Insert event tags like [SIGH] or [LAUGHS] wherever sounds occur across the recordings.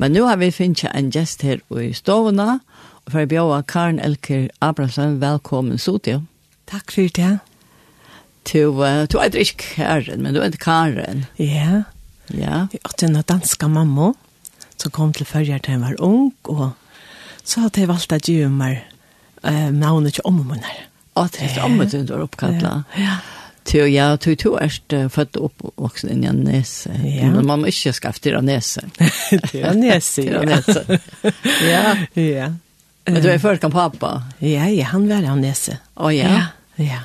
Men nu har vi finnit en gäst her i Stovna. og for å bjöda Karen Elker Abrahamsson, välkommen Sotio. Takk for det. Du, uh, du er ikke Karen, men du er Karen. Ja. Ja. Jeg har en danska mamma som kom til førre när jeg var ung. og så hadde jeg valgt at ge mig uh, navnet till ommunnen. Och det är ommunnen du har oppkattet. Ja. ja. Tio, ja, tio, tio er født opp og voksen inn i en nese. Ja. Men man må ikke skaffe til en nese. [LAUGHS] til en nese, ja. [LAUGHS] ja. ja. Men du er ført kan pappa? Ja, ja, han var en nese. Å, oh, ja? Ja, ja.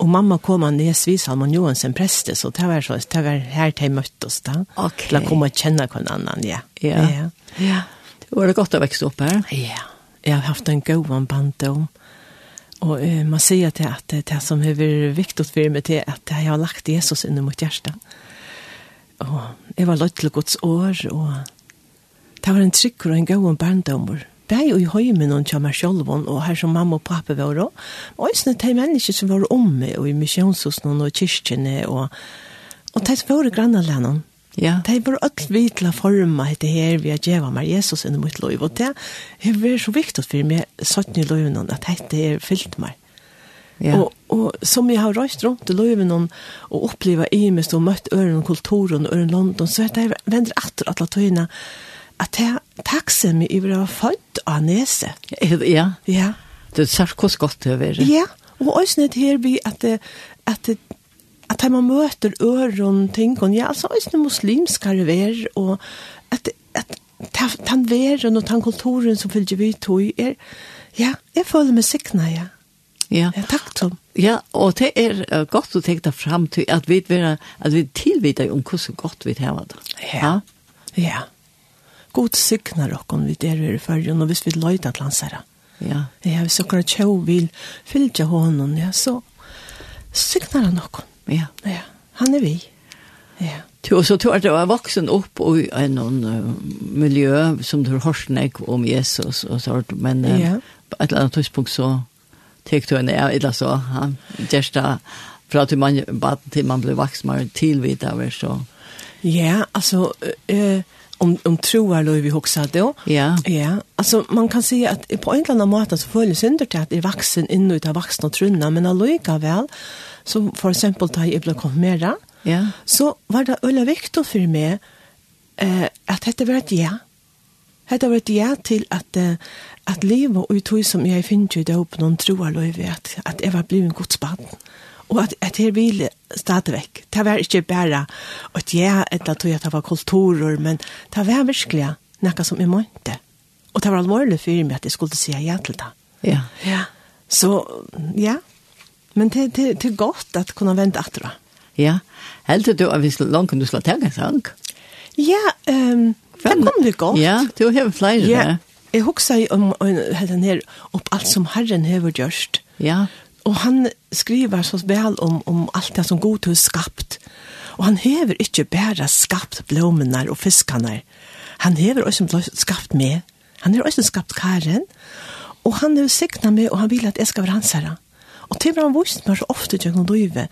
Og mamma kom av nesvis Salman Johansen preste, så det var, så, det var her til jeg møtte oss da. Ok. Til å komme og kjenne hver annen, ja. Ja. ja. ja. Var det godt å vekse opp her? Ja. Jeg har haft en god band om. Og eh, man säger att det, det som är viktigt för mig til att jag har lagt Jesus inn i mitt hjärta. Och jeg var lagt til Guds år och det var en trygg och en god bandom. Det er jo i høymen og kjammer selv, og her som mamma og pappa var også. Og også de mennesker som var omme, og i misjonshusen og kyrkjene, og, og de var grannalene. grannalenen. Ja. Det er bare alt vi til å forme dette her vi har djeva med Jesus inn i mitt liv. Og det har vært så viktig for meg, sånn i løven, at dette er fyllt meg. Ja. Og, og som jeg har røst rundt i løven og opplevd i meg og møtt øren og kulturen og øren London, så er det vender etter alle tøyene at jeg takkser meg i å ha født av nese. Ja. Ja. Det er særlig godt det å være. Ja. Og også nødt her vi at, at, at at man møter øren ting, og ja, altså, også muslimskare ver, og at, at den veren og den kulturen som følger vi tog, er, ja, jeg føler meg sikna, ja. Ja. ja takk, Tom. Ja, og det er uh, godt å tenke deg frem til at vi, vera, at vi tilvider om hvordan godt vi har det. Ja. ja. ja. God sikna dere om vi der er i førjen, og hvis vi løyder til hans herre. Ja. Ja, hvis dere tjå vil fylgje hånden, ja, så sikna han dere. Ja. Ja, han er vi. Ja. Du, så tror jeg jeg var vaksen opp i en uh, miljø som du har snakket om Jesus og sånt, men uh, ja. på et eller annet tidspunkt så tek du henne, eller så, han gjerste fra til man, til man ble vaksen, man tilvidt av så. Ja, alltså eh, uh, om om troar då vi också då. Ja. Ja, alltså man kan säga att på en eller annan måte så följer synder till att är vuxen in och utav vuxna trunna men alloika väl som för exempel ta i blev konfirmera. Ja. Så var det ölla viktigt för mig eh att det var ett ja. Det var ett ja till att att leva och i tog som jag finner ju det opp någon troer lov at, att jeg var blivet en god og at, at her ville stadigvæk. Det var ikke bare at jeg etter tog at det var kulturer, men det var virkelig noe som jeg måtte. Og det var alvorlig for meg at jeg skulle si ja til det. Ja. ja. Så, ja. Men det, det, det er godt at kunne vente etter det. Ja. Helt du at vi langt kunne slå til en sang? Ja, um, det kom det godt. Ja, du har flere. Ja. Jeg husker om den her opp alt som Herren har gjort. Ja og han skriver så vel om, om alt det som god har skapt. Og han hever ikke bare skapt blommene og fiskene. Han hever også skapt meg. Han har også skapt karen. Og han har sikna meg, og han vil at jeg skal være hans herre. Og til han vist meg så ofte til å drive,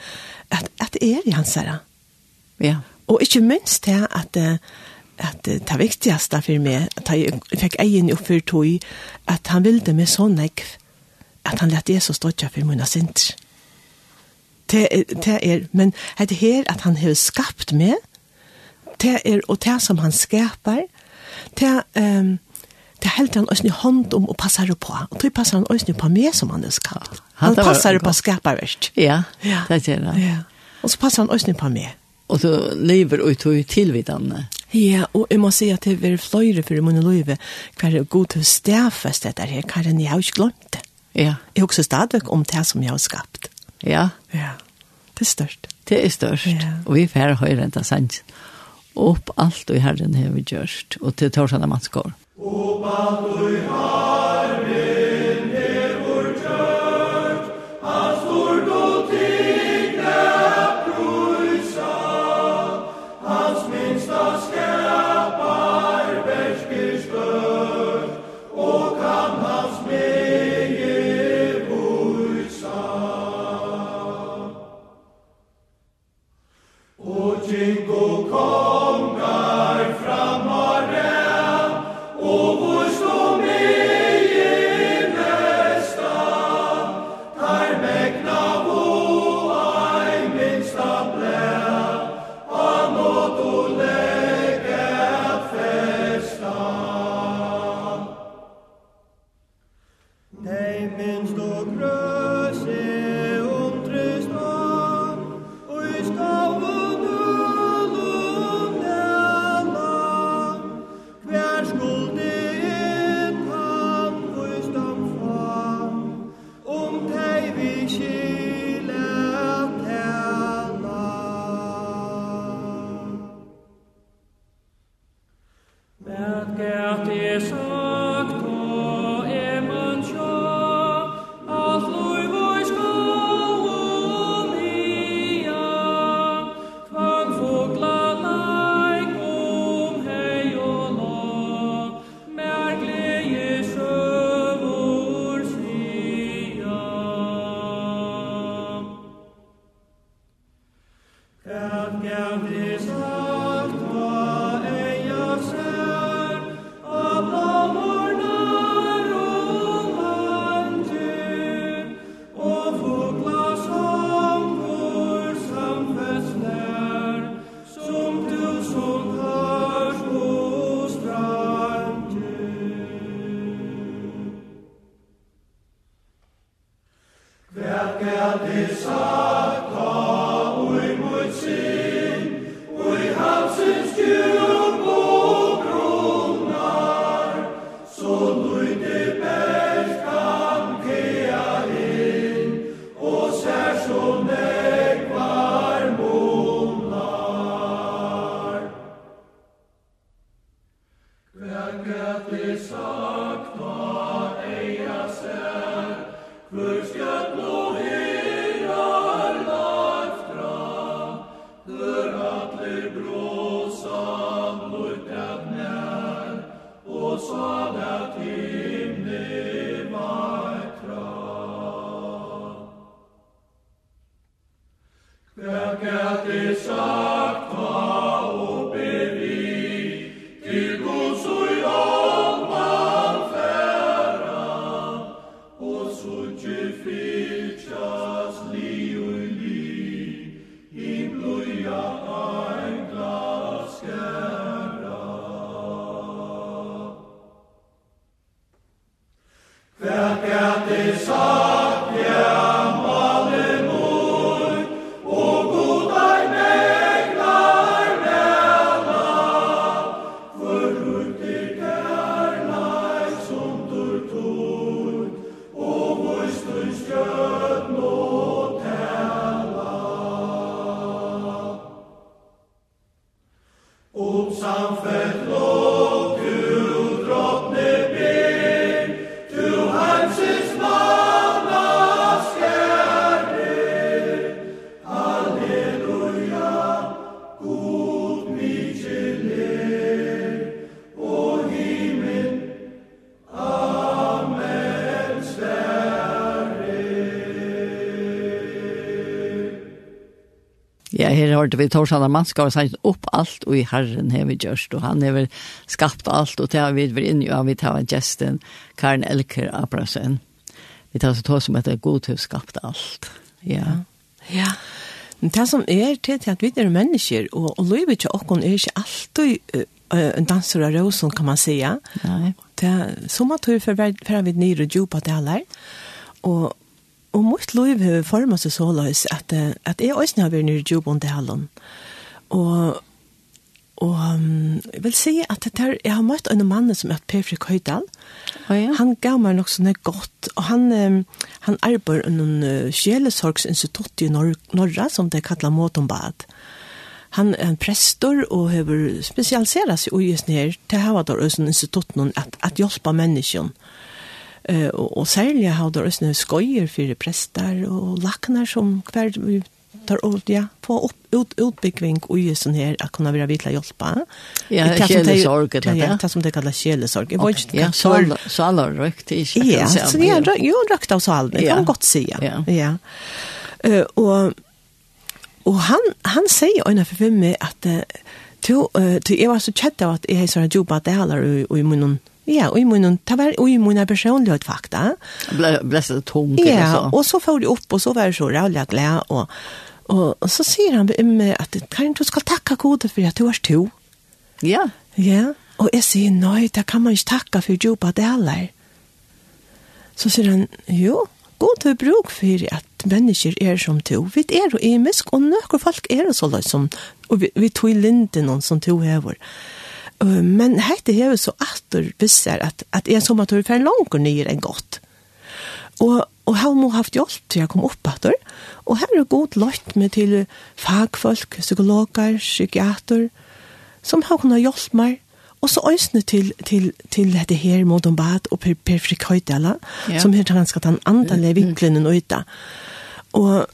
at, at jeg er i hans herre. Ja. Og ikke minst det at, at det viktigaste for meg, at jeg fikk egen oppfyrt tog, at han ville meg så nekv, at han lät Jesus stått för mina synder. Det är, det är, men det här att han har skapt mig, det är och det som han skapar, det ehm um, det helt han ösn i hand om och passar på. Och det passar han ösn på mig som han har skapt. Han, han passar på skaparverst. Ja, ja, det är det. Ja. Och så passar han ösn på mig. Och så lever ut och tillvidande. Ja, og jeg må si at det er fløyre for min løyve hver er god til å stedfeste dette her, hver enn jeg har ikke glemt det. Ja. Jeg husker stadig om det som jeg har skapt. Ja. Ja. Det er størst. Det er størst. Ja. Og vi får høyre enda sant. Opp alt og i Herren har vi gjørst. Og til torsene man skår. Opp alt og i Herren hørte vi Torsan man skal ha sagt opp alt og i Herren har vi gjørst, og han har skapt alt, og det har vi vært inne, og vi tar gesten Karen Elker Abrasen. Vi tar så tog som heter God har skapt alt. Ja. Ja. Men det som er til at vi er mennesker, og, og livet ikke åkken er ikke alltid en danser av rosen, kan man säga. Nej. Det, som att hur förvärvar vi ner och djupa delar. Och og mitt liv har formet seg så løs at, at jeg også har vært nere i om det hele. Og, og um, jeg vil si at det der, jeg har møtt en mann som heter Per Frik Høydal. Oh, ja. Han gav meg nok sånn godt, og han, um, han arbeider under uh, sjelesorgsinstitutt i Nor Norra, som det kallar Måtonbad. Han er en prestor og har spesialiseret seg i just nere til å ha vært institutten at, at hjelpe menneskene Eh och, och särskilt har det ösnö skojer för präster och lacknar som kvar tar ut, ja på upp ut utbyggving och ju sån här att kunna vara vitla hjälpa. Ja, själesorg det Ja, det som det kallas själesorg. Jag vet inte. Ja, salar rökt i sig. Ja, så ja, ju rökt av sal. Det kan gott säga. Ja. Eh och och han han säger ena för mig att Du, du, jeg var så kjett av at jeg har sånn det heller i munnen Ja, og i munnen, det var i munnen personlighet fakta. Ble, ble så tungt, ja, så. og så får de opp, og så var det så rævlig glad, og, og, og så sier han med at Karin, du skal takke gode for at du er to. Ja. Ja, og jeg sier, nei, det kan man ikke takke for jobba heller. Så sier han, jo, god til bruk for at mennesker er som to. Vi er jo imisk, og nøkker folk er jo så løy som, og vi, vi tog linden noen som to hever. Ja men hette hever så atter visser at, at en du fer langer nyer enn godt. Og, og her må haft hjelp til jeg kom opp atter. Og her er god løyt med til fagfolk, psykologer, psykiater, som har kunnet hjelpe meg. Og så øsne til, til, til dette her, Modon Bad og Per, per Frikhøydela, ja. som her ta en andre vinklene og. Og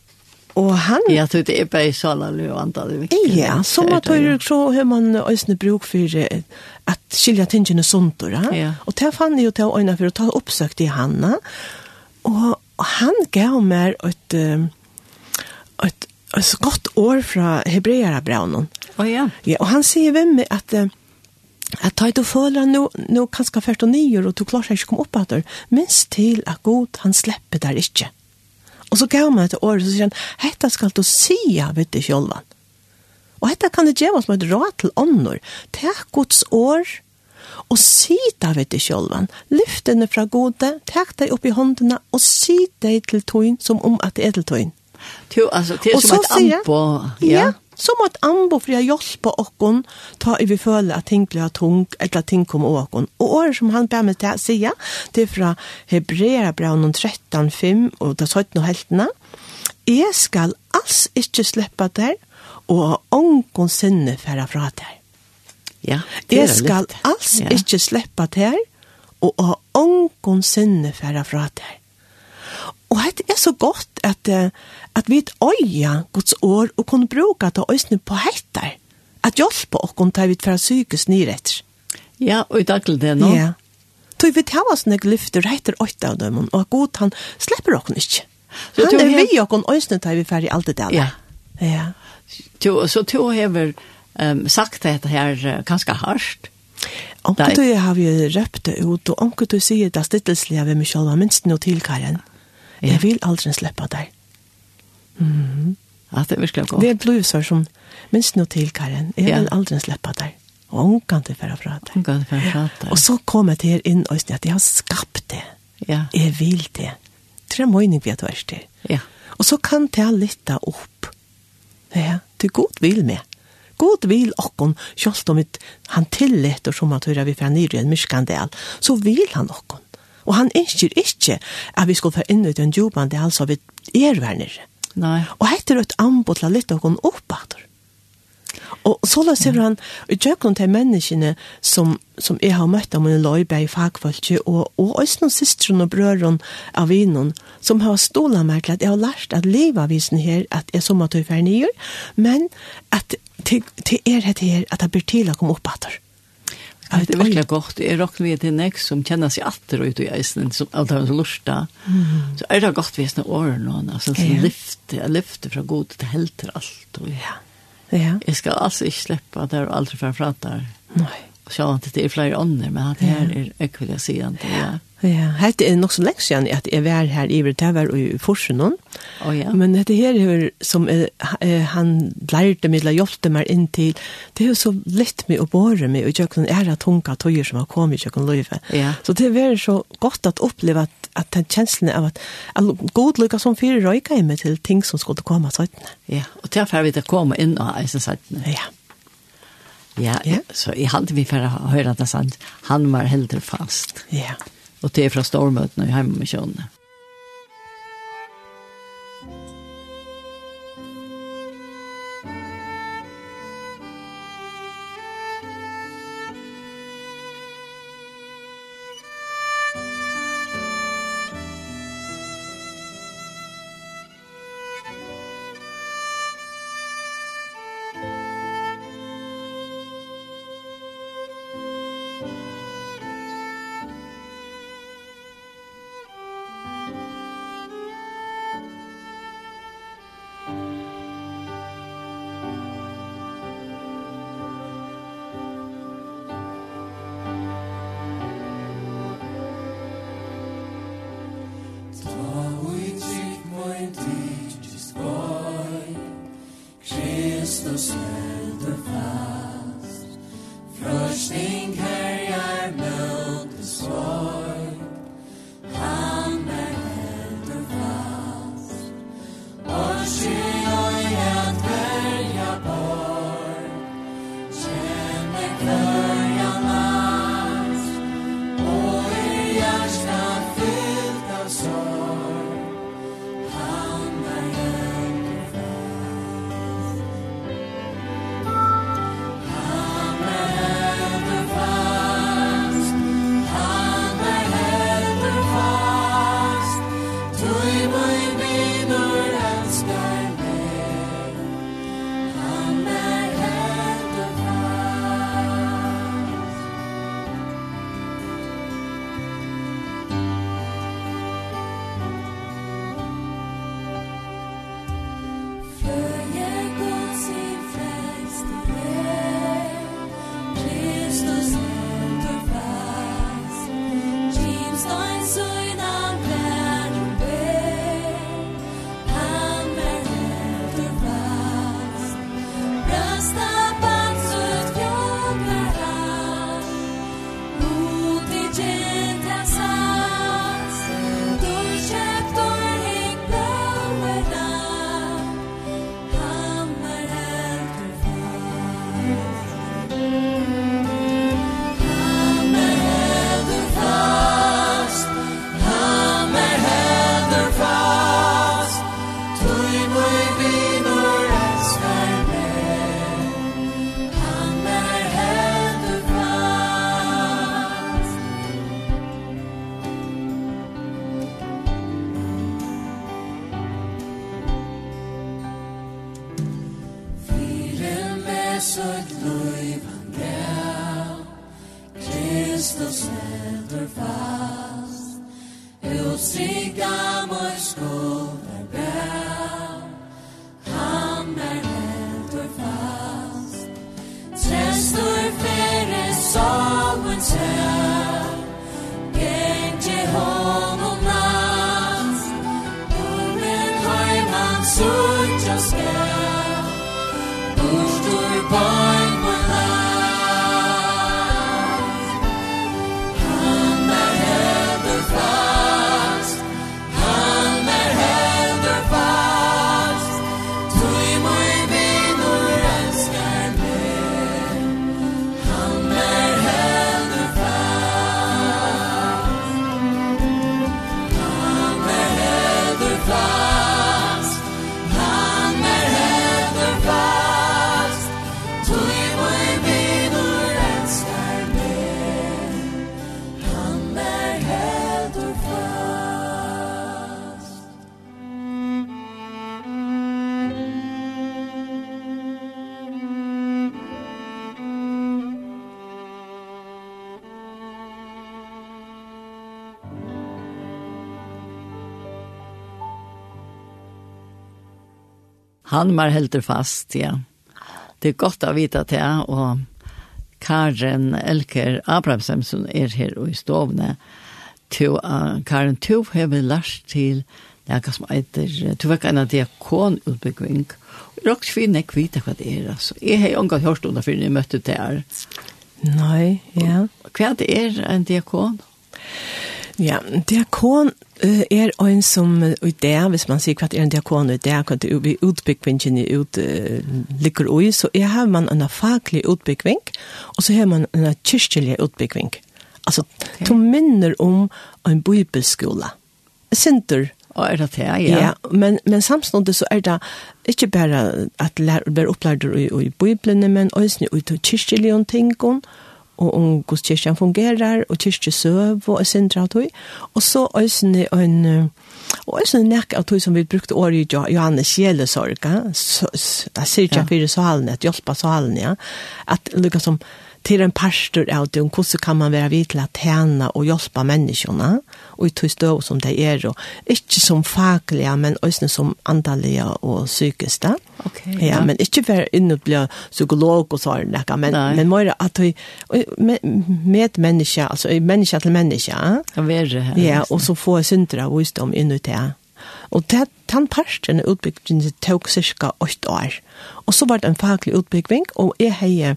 Og han Ja, det är bare så salen og andre det mycket. Ja, som at hur så hur man øsne bruk för att skilja tingen sånt då. Ja. Och där fann ju till øyne för att ta oppsøkt i Hanna. Och han gav mer ett ett ett gott år från hebreerbraunen. Oh ja. Ja, och han säger vem att att ta det förra nu nu og nyer, och du klarar sig komme upp åter. Minst till att god han släpper där inte. Og så gav meg etter året, så sier han, «Hetta skal du sia, vet du, kjolvan. Og hetta kan det gjeva som et råd til ånder. Takk Guds år, og sida, vet du, kjolvan. Lyft henne fra gode, takk deg opp i håndene, og sida deg til tøyen som om at det er til tøyen. Jo, altså, det er som et anpå. Ja, ja Som at ambo for jeg hjelper okken, ta i vi føler at ting blir tung, eller at ting kommer okken. Og året som han ber meg til å si, det er fra Hebrea braun 13, 5, og det er 17 og heltene. Jeg skal alls ikke slippe der, og ången sinne fære fra der. Ja, det er Jeg skal alls ja. ikke slippe der, og ången sinne fære fra der. Og det er så godt at, at vi øya Guds år og kunne bruke det øyne på hettar. At hjelpe oss til vi fra sykes nyretter. Ja, og i dag til det nå. Ja. Så vi tar oss når lyfter heter åtta av dem, og god han slipper oss ikke. Han er vi og øyne til vi ferdig alt det der. Ja. ja. Så, så to har um, sagt dette her ganske hardt. Anker du har vi røpt det ut, og anker du sier det stittelslige ved meg selv, minst noe til Karen. Ja. Jeg vil aldri slippe deg. Mm. Ja, det er virkelig godt. Det er så som, minst nå til, Karen, jeg ja. vil aldri slippe deg. Og hun kan det være fra deg. Hun kan det være fra. Og så kommer det her inn, og at jeg har skapt det. Ja. Jeg vil det. Tre måneder vi har vært til. Ja. Og så kan det litt opp. Ja, det er godt vil med. God vil okkon, kjolt om han tillitter som at høyra vi fra nyrien en myskandel, så vil han okkon. Og han ønsker ikke at vi skal få inn ut en djupan det altså vi er verner. Nei. Og heter det et anbod til å lytte og oppbatter. Og så la seg han, og tjøkken til menneskene som, som jeg har møtt av mine løybe i fagfolket, og, og også noen systeren og brøren av vinen, som har stålet meg til at jeg har lært at livet av visen her, at jeg som at jeg er men at til, til er det her, at jeg blir til å komme opp etter. Ja, det er virkelig godt. Jeg råkar vi til nek som kjenner seg atter ut i eisen, som alt har en lusta. Så er det godt vid sina år någon. altså som ja. lyfter, jeg lyfter fra god till helt till allt. Och, ja. ja. Jag ska alltså inte släppa där och aldrig förfrattar. Nej så til det er flere ånder, men at her er ekvillig siden til det. Ja, hette er nok så lenge siden at jeg var her i det og i Forsen. Oh, ja. Men dette her er som er, han lærte meg, eller hjelpte meg inn til, det er jo så lett med å båre med, og ikke noen ære tunga tøyer som har kommet i kjøkken løyve. Ja. Så det er så godt at oppleve at, at den kjenslen av at, at god lykke som fyrer røyka i meg til ting som skulle komme av. Ja, og til å det vite å komme inn av eisen. Ja. Ja, ja. så i halde vi for å høre at det er sant. Han var helt fast. Ja. Og det er fra stormøtene i hemma med kön. so han var helt fast, ja. Det er godt att veta det, og Karen Elker Abrahamsen som her här i Stovne, to, uh, Karen Tov har vi lært til det som heter, du vet en av diakonutbyggning, og råkt finne jeg vite hva det er, altså. Jeg har ikke hørt om det før jeg møtte det her. Nei, ja. Hva det er en diakon? Ja. Ja, diakon er en som i det, hvis man sier hva er en diakon i det, hva det utbyggvingen ut, liker ui, så er har man en faglig utbyggving, og så har man en kyrkjelig utbyggving. Altså, okay. to minner om en bibelskola. Sinter. Og er det det, ja. ja men, men samståndet så er det ikke bare at lære, være opplært i, i bibelene, men også i kyrkjelige tingene, og om hvordan kyrkjen fungerer, og kyrkjesøv og sindra av tog. Og så øsne en, og øsne nek av tog som vi brukte året i Johannes Gjelesorga, da sier ikke fyrir salen, at hjelpa salen, ja, at lukka som til en pastor av det, hvordan kan man være vidt til å tjene og hjelpe menneskene, og i tog støv som det er, og ikke som faglige, men også som andalige og psykiske. Okay, ja. ja, men ikke for og bli psykolog og sånn, men, Nei. men mer at vi, med, med mennesker, altså menneske til menneske. Ja, være, Ja, og så få syndere og visdom inn i det. Og det, den parten av utbyggingen tok cirka 8 år. Og så var det en faglig utbygging, og jeg heier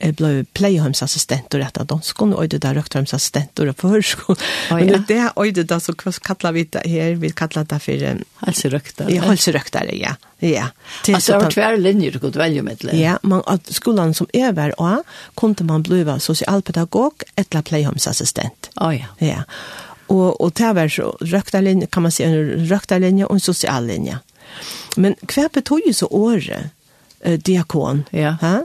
jeg ble pleiehjemsassistent og rettet danskene, og det der røkterhjemsassistent og førskolen. Oh, ja. Men det er øyde da, så kaller vi det her, vi kaller det for... Um, Halserøkter. Ja, halserøkter, ja. ja. Til, altså, det var tverre linjer du kunne velge med det. Ja, man, at skolen som er hver år, kunne man bli sosialpedagog eller pleiehjemsassistent. Å oh, ja. Ja, Og, og det var så røkta linje, kan man si, en røkta linje og en sosial linje. Men hva betyr jo så året eh, diakon? Ja. Ha?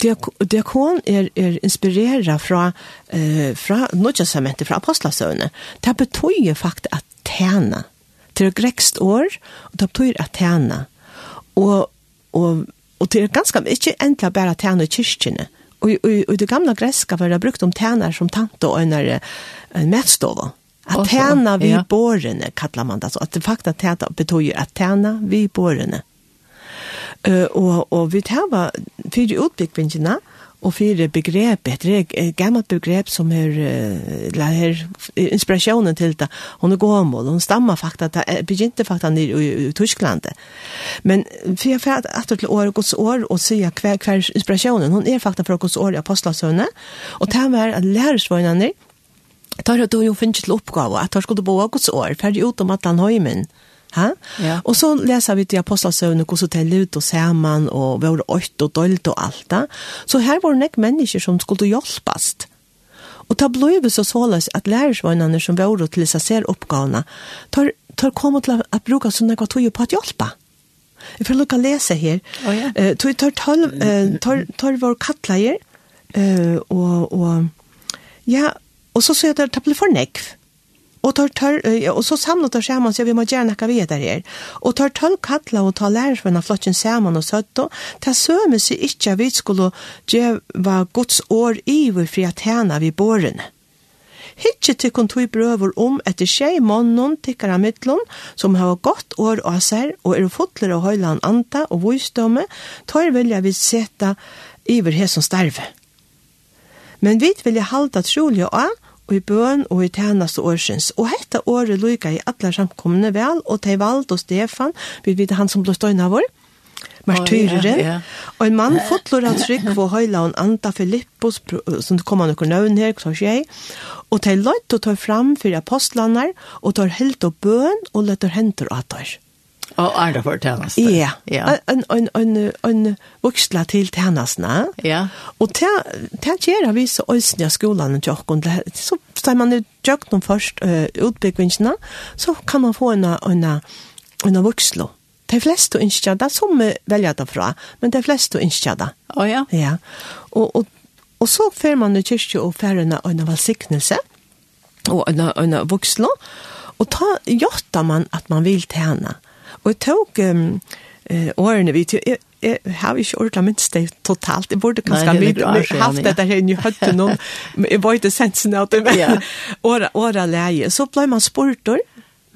Diak diakon er, er inspirera fra, eh, fra Nordjøsamentet, fra Apostlasøvne. Det betyr faktisk at tjene. Det er grekst år, og det betyr at tjene. Og, og, og det er ganske ikke endelig bare tjene i kyrkene. Og og, og i det gamle greska var det brukt om tjener som tante og en, en medstående. Att tjäna vid ja. båren kallar man det. Alltså, att det faktiskt tjäna betyder att tjäna vid båren. Uh, och, och vi tjänar fyra utbyggvingarna och fyra begrepp. Det är ett gammalt begrepp som är, är inspirationen till det. Hon är gåmål. Hon stammar faktiskt. Det begynte faktiskt i, i, i Tyskland. Men för jag får att till år och gods år och säga kvar, kvar inspirationen. Hon är faktiskt från gods år i Apostlasöne. Och det här var att lärarsvånarna tar du jo finnes til oppgave, at du skulle bo av Guds år, ferdig ut om at han høymen. Ha? Ja. Og så leser vi til apostelsøvne, hvordan det er ut og sammen, og vi har øyt og dølt og alt det. Så her var det ikke mennesker som skulle hjelpes. Og det ble så såles at lærersvøgnene som var til å se oppgavene, tar, tar kommet til å bruke sånne hva tog på at hjelpe. Jeg får lukke å lese her. Oh, ja. uh, tar, tar, tar, tar, tar vår kattleier, uh, og, og ja, Og så sier jeg at det blir for nekv. Og, tar, tar, og så samlet tar sammen, så vi må gjerne ikke vite der her. Og tar tolv kattler og tar lærersvenn av flotten sammen og søtte, ta sømme seg ikke at vi skulle gjøre Guds år iver for at henne vi bårene. Hittje tykkon tog brøver om etter tjej månen tykkar av middelen, som har gått år av seg, og er fotler og høyland anta og vysdomme, tar vilja vi seta iver hesson starve. Men vi vilja halda trolig og av, og i bøn og i tjeneste årsins. Og hette året lykka i alle samkomne vel, og til Vald og Stefan, vi vet han som ble støyna vår, martyrere, oh, yeah, yeah. og en mann fotler av trygg for høyla og anta Filippos, som kom han noen nøvn her, så skje, og til løyt og tar fram for apostlene, og tar helt og bøn og letter henter og atar. Og andre for tjeneste? Ja, yeah. en, en, en, en voksla til tjenestene. Ja. Og det gjør vi så øsne av skolen til åkken. Så tar man gjøk noen først uh, utbyggingene, så kan man få en, en, en voksla. De fleste ønsker det, som velger det fra, men de fleste ønsker det. Å oh, ja? Ja. Og, og, og så fer man i kyrkje og fer en, en valsiknelse, og en, en voksla, og ta, gjør man at man vil tjene. Og jeg tok um, uh, årene vi til, jeg, jeg har ikke ordentlig minst det totalt. Jeg burde kanskje ha mye haft det der i høtten noen, jeg var ikke sensen av det, men ja. åra, åra leie. Så ble man sportor,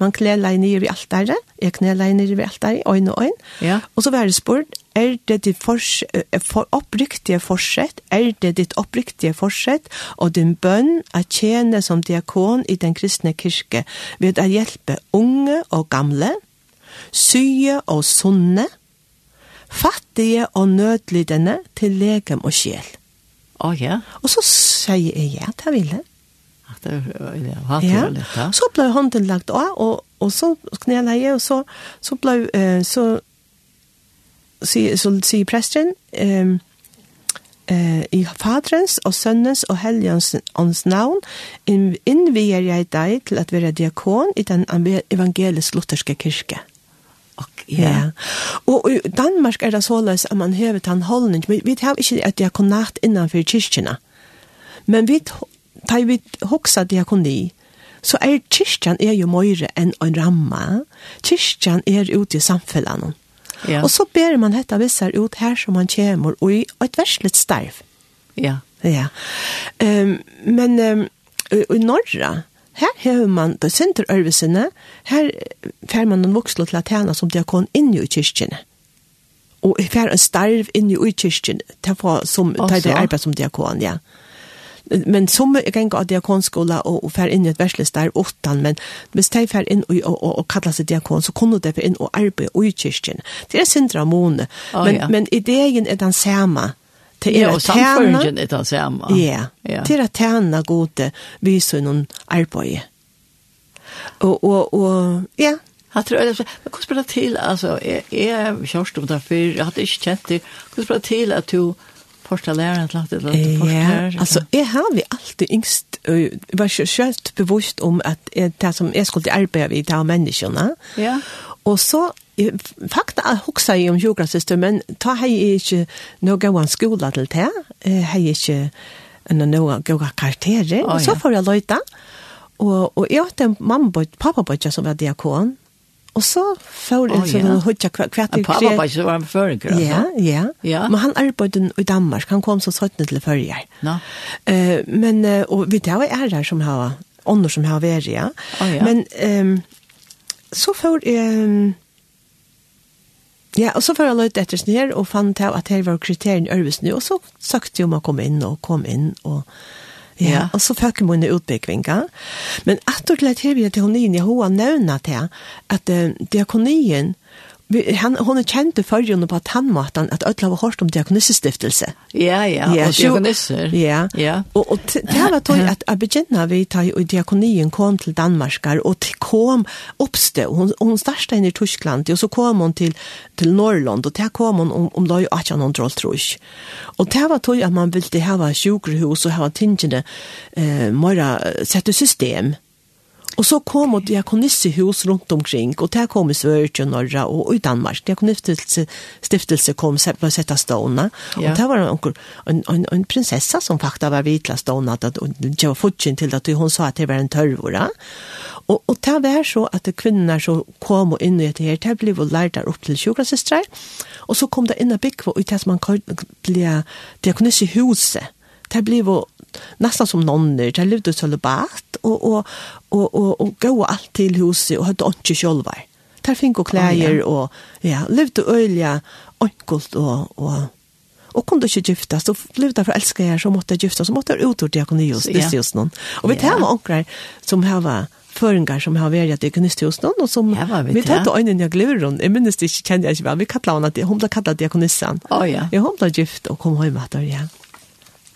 man kneler ned i altare, jeg kneler ned i altare, øyne og øyne. Ja. Og så var det spurt, er det ditt fors, for oppriktige forsett, er det ditt oppriktige forsett, og din bønn er tjene som diakon i den kristne kirke, ved å hjelpe unge og gamle, syge og sunne, fattige og nødlidende til legem og sjel. Å oh, ja. Og så sier jeg ja, det vil jeg. Det var ja. litt, ja. Så ble hånden lagt av, og, og så knela jeg, og så, så ble, eh, så, sier så, så, presten, eh, eh, i faderens og sønnens og helgens navn innvier jeg deg til at være diakon i den evangelisk-lutherske kirke ja. ja. Og i Danmark er det såleis at man hever den holdning, men vi har ikke et diakonat innanfor kyrkjene. Men vi tar vi hoksa diakoni, så er kyrkjan er jo møyre enn en ramma. Kyrkjan er ute i samfunnet. Ja. Og så ber man hetta vissar ut her som man kommer, og i et verslet starv. Ja. Ja. Um, men um, i, i Norra, Her har man det senter øvelsene, her fer man en voksel til at som diakon inn i kyrkjene. Og fer en starv inn i kyrkjene, til å som, til det arbeid som diakon, ja. Men som er gjenga av diakonskola og, og fer inn i et verslig starv åttan, men hvis de fer inn og, og, og, og kallar seg diakon, så kunne de fer inn og arbeide i kyrkjene. Det er sindra måne. Oh, men, ja. men ideen er den samme Det er är och samförgen det samme. Ja. Ja. Det är att tjäna gode viser noen arbeid. Og, og, og, ja. Jag tror det men hur spelar till alltså är är körst om därför jag hade inte känt det. Hur spelar till att du första läraren till att det Ja, altså, jeg har vi alltid yngst jeg var kött bevisst om att det som jeg skulle arbeide vid det här menneskene. Ja. Og så fakta er hoksa i om sjukkersyster, men ta hei ikke noe gauan skola til det, hei ikke noe gauan karakterer, og så får jeg løyta. Og, og jeg hadde en mamma, pappa som var diakon, Og så får en sånn oh, hodja hva hva kred. Pappa var han føringer, altså? Ja, ja. ja. Men han arbeidde i Danmark, han kom som søttene til føringer. No. Uh, men, uh, og vi det var ærer som har, ånder som har vært, ja. Oh, ja. Men um, så får jeg... Um, Ja, og så får jeg løyt etter sånn her, og fant jeg at her var kriterien Ørvesen, og så søkte jeg om å komme inn, og kom inn, og ja, ja. og så fikk jeg mine utbyggvinger. Men at etter det her vi til honien, jeg har nevnet til at uh, diakonien Vi, han, hon är känd i förrjun på tandmatan att alle har hørt om diakonissestiftelse. Ja, ja, ja och diakonisser. Ja, ja. og, och det var tog att begynner vi tar i diakonien kom till Danmarkar och til kom oppstå. Hon, hun startet inn i Tyskland och så kom hon till, till Norrland och där kom hon om, om det var 1800 trus. Och det var tog att man ville ha sjukhus och ha tingene eh, mera sett i system. Og så kom og diakonisse hus rundt omkring, og det kom i Sverige, Norra og i Danmark. Diakonisse stiftelse kom på å sette stående, og det var en, en, en, en prinsessa som faktisk var vitla stående, at det var fortjent til at hun sa at det var en tørvore. Og, og det var så at kvinner som kom og inn i det her, det ble jo lært der opp til sjukrasestre, og så kom det inn av bygg, og det som man kallte diakonisse huset, det ble jo nästan som nonner, de levde celibat och och och och, och gå allt till huset och hade inte själva. Där fick och kläder och ja, levde öliga enkelt och och och kunde inte gifta så blev det för älskar jag så måste gifta så måste ut ur diakonius det är just någon. Och vi tar med onkrar som har var føringar som har vært at diakonist hos noen, og som ja, vi tatt og øynene jeg glever henne, jeg minnes det ikke, kjenner jeg ikke hva, vi kallet henne, hun ble kallet diakonissan. Å oh, ja. Ja, hun ble gift og kom hjem etter, ja.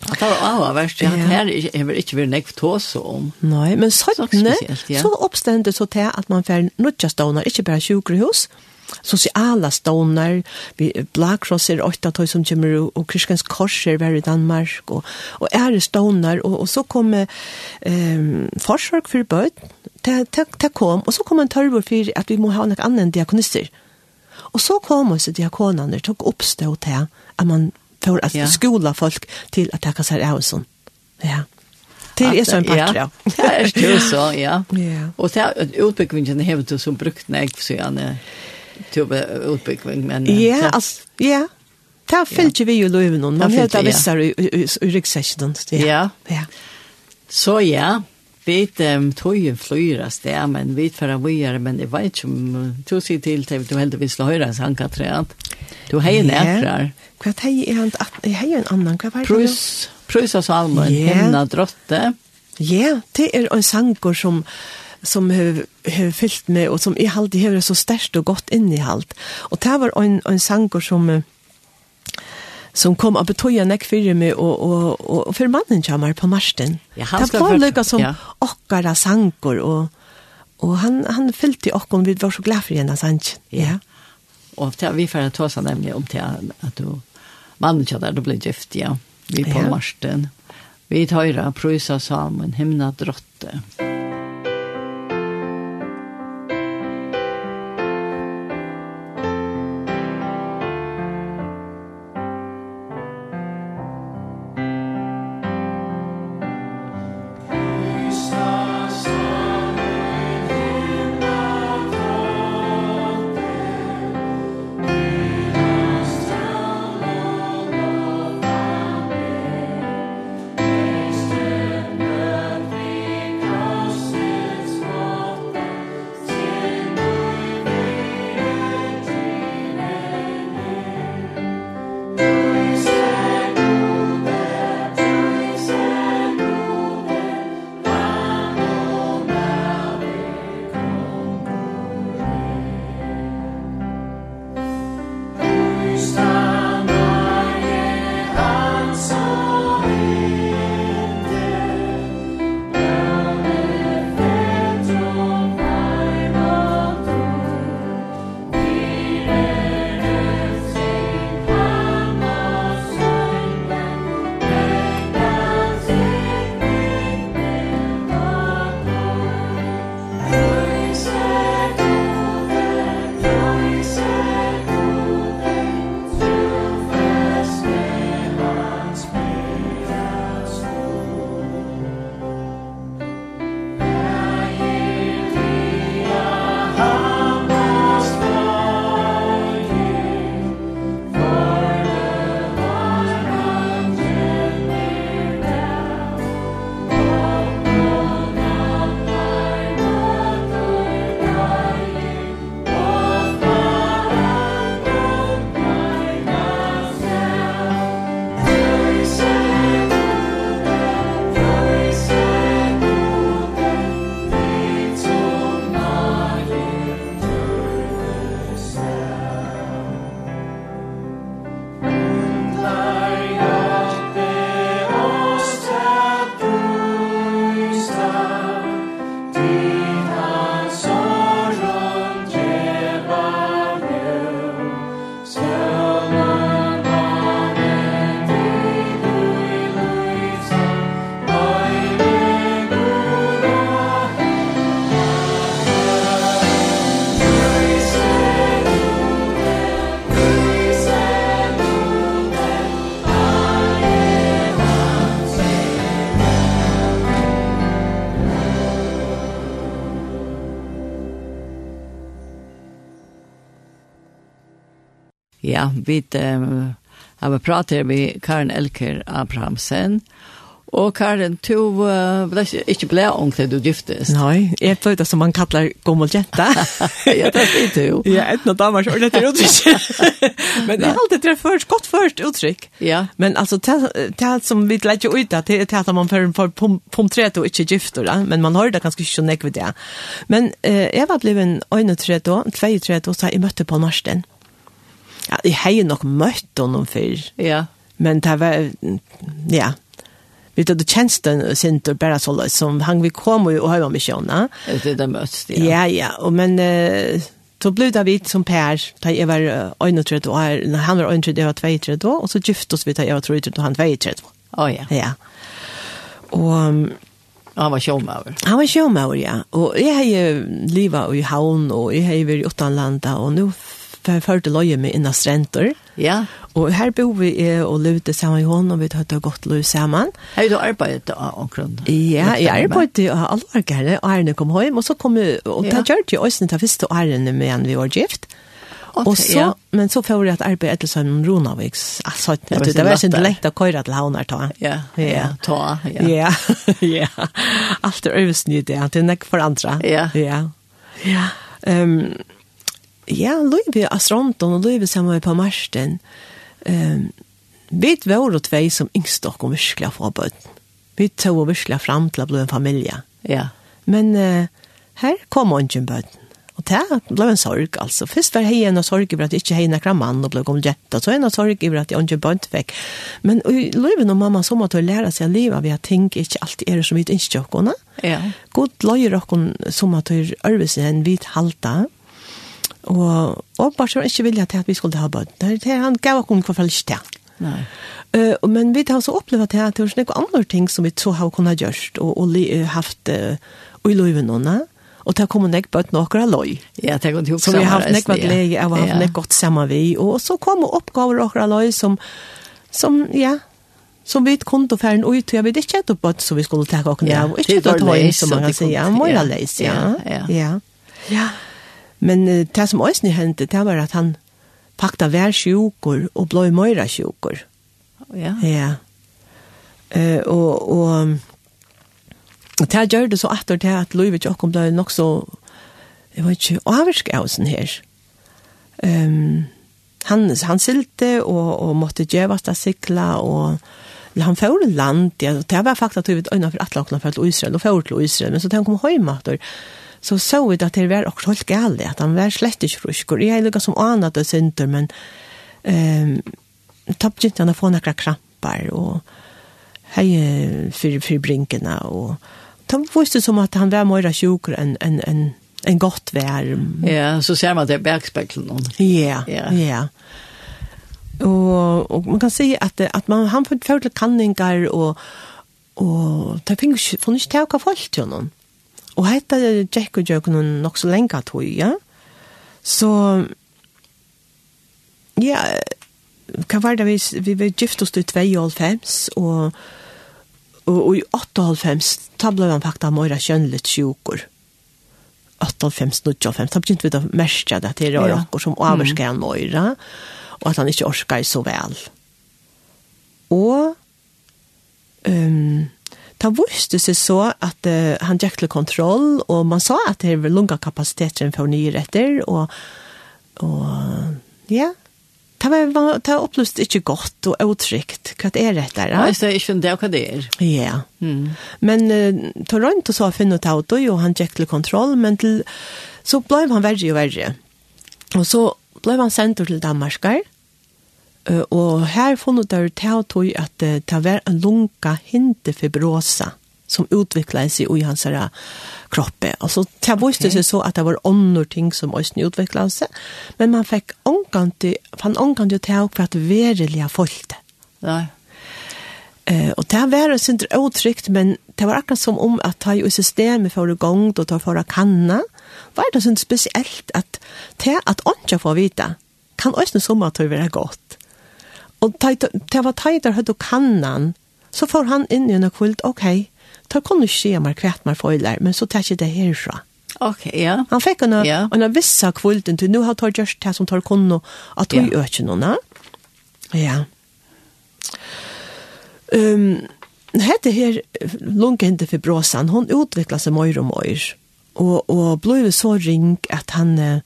Det var avhverst, ja. Det her er vel ikke vært nekv tåse om. Nei, men sånne, ja. så oppstendet så til at man får nødja stående, ikke bare sjukrehus, sosiala stånar, vi Black Cross er åtta tøy som kommer, og, og Kriskens Kors er vært i Danmark, og, og er stånar, og, og så kom eh, forsvark for bøyd, det kom, og så kom en tørvor for at vi må ha noen annen diakonister. Og så kom også diakonene, tok oppstå til at man för att ja. skola folk till att ta sig av sån. Ja. Det är så en part, ja. Det är ju så, ja. ja. Och det är utbyggvingen har du som brukt när jag ser till utbyggving, men... Ja, alltså, ja. Det här fyllde vi ju löven, man har det vissar i ryggsäcken. Ja. Ja. Så ja vet um, tøyen flyras av sted, men vet for vi gjøre, men jeg vet ikke om du sier til til du heldigvis vil høre en sangkatræt. Du har en ekrar. Hva er han? Jeg har en annan. Hva var det? Prus, prus av salmen, yeah. hemna drotte. Ja, det er en sanger som som har har fyllt med och som i allt det har så starkt och gott innehåll. Och det var en en sanger som som kom att nek fyrir meg og, og, og, og for mannen kommer på marsten. Ja, han ska vara lika som ja. okkara sankor og, og han han fyllte och vi var så glad for henne sant. Ja. ja. Och det vi får ta seg nemlig om til at du mannen körde då blev gift ja. Vi på ja. marsten. Vi tar ju prösa sammen himna drotte. Ja. ja, vi um, har pratet med Karen Elker Abrahamsen, Og Karen, du uh, ble ikke, ikke ble ung til du giftes. Nei, jeg ble det som man kallar gommel jenta. [LAUGHS] ja, det [LAUGHS] [LAUGHS] er det jo. Ja, et noe damer som ordentlig er uttrykk. Men det er alltid det først, godt først uttrykk. Ja. Men altså, det er som vi leit jo ut, av, det er at man får for pomtret og ikke gifter, men man har det ganske ikke nekk ved det. Men uh, jeg var blevet en 31, 32, så jeg møtte på Marsten. Ja, jeg har jo nok møtt honom før. Ja. Men det var, ja, vi tog det tjänsten sent och bara så som han vi kom och höra med sjönna. Det är det mest. Ja, ja, ja. och men så blev det vi som Per, ta jag var en och tre då, när han var en tre då, två tre då och så gifte oss vi ta jag var 32, og han två tre då. oh, ja. Ja. Og han var sjåmauer. Han var sjåmauer, ja. Och jag har ju livat i havn, och jag har ju varit utanlanda och nu för førte loje med inna stränder. Ja. Och här bor vi är och lute samman i hon och vi har tar gott løy samman. Har du arbetat av omkron? Ja, jeg arbetat av alvargere, och ærene kom hem och så kom vi, og da gjør jeg også den første ærene med en vi var gift. Och så, ja. men så får vi att arbeta etter sånn Ronaviks, Alltså, det, det var inte lätt att köra till havner, ta. Ja, ja, ta, ja. Ja, ja. Alt [LAUGHS] er øvelsnydig, det är nek för andra. Ja. Ja. Ja. Ehm... Um, ja, løyve i Astronton og løyve sammen på Marsten. Um, vi var det tvei som yngst og virkelig få bøten. Vi tog virkelig fram til å bli en familie. Ja. Men uh, her kom han ikke bøten. Og det ble en sorg, altså. Først var jeg en sorg over at jeg ikke hadde noen mann og ble kommet gjett. Og så en sorg over at jeg ikke bønt fikk. Men i livet og mamma så måtte jeg lære seg livet ved at ting ikke alltid er som vi ikke ønsker Ja. God løyer dere som at jeg øver seg en hvit halta, Og åpenbart så var ikke vilja til at vi skulle ha bøtt. Det er Han gav oss om hva fall ikke til. Nei. Uh, men vi har også opplevd at det er noen andre ting som vi så har kunnet gjøre, og, og li, uh, haft uh, i løyvnene. Og det kommer nek bøtt noen av løy. Ja, det går til å Så vi har haft nek bøtt glede, og har haft nek godt sammen vi. Og så kom oppgaver noen av løy som, som, ja, som vi kunde färden ut jeg vet ikke att bøtt som vi skulle ta och av, og ikke ta in som man kan si, säga mera läs ja ja ja Men uh, det som også hendte, det var at han pakta vær sjukur og blå møyra sjukur. Ja. Ja. Uh, og, og, og det gjør det så at det at Løyve Tjokkom ble nok så, jeg vet ikke, avvirsk av sånn her. Um, han, han silte og, og måtte gjøvast av sikla og han får land, ja, det var faktisk at vi vet øyne for atle åkna for Israel, og får til Israel, men så tenk om hjemme. og så så vi att det var også helt galet att han var slett inte frisk och er lukket som anet det synder men ehm tappade inte han å få några krampar och hej för for brinkene, og de visste som att han var mer sjukker enn en en en gott vær. Ja, så ser man det i backspegeln. Ja, ja. Ja. Och man kan se att att man han får fördelar kanningar och och det ikke får til ta kaffe. Og hetta Jack og Jack noen nok så lenge tog, ja. Så, ja, hva var det vi, vi var gift oss til 92, og, og, og i 98, da ble han faktisk mer kjønnelig sjukker. 98, 95, da begynte vi å merke det til å råkke som overskjer han mer, og at han ikke orsker så vel. Og, um, Da visste seg så at uh, han gikk til kontroll, og man sa at det var lunga kapasiteten for nye retter, og, og ja, det var, det oppløst ikke godt og utrygt. Hva er rett der? Ja, så jeg skjønner det hva det er. Ja. Mm. Men uh, Toronto så finne ut av det, og han gikk til kontroll, men til, så ble han verre og verre. Og så ble han sendt til Danmark, og her funnet der til tog at det var en lunga hintefibrosa som utviklet seg i hans här kroppe. Alltså, det visste seg så att det var andre ting som også utviklet seg. Men man fick ångkant, fann ångkant ju for at att har folk det. Ja. Eh, och det var det inte utrygt, men det var akkurat som om att ta i systemet för igång och ta for å kanna. Var det sånn spesielt att det att ånka får vita kan östen som at det var godt. Og det var tajtar høyde kannan, så får han inn i en kvult, ok, da kan du ikke skje meg kvett meg foiler, men så tar ikke det herfra. Ok, ja. Han fikk en, ja. en vissa kvulten til, nu har tar gjørst det som tar kon at du ja. øker noen. Ja. ja. Um, hette her lungehente for bråsan, hon utvikla seg mer og mer, og, og ble så ring at han eh,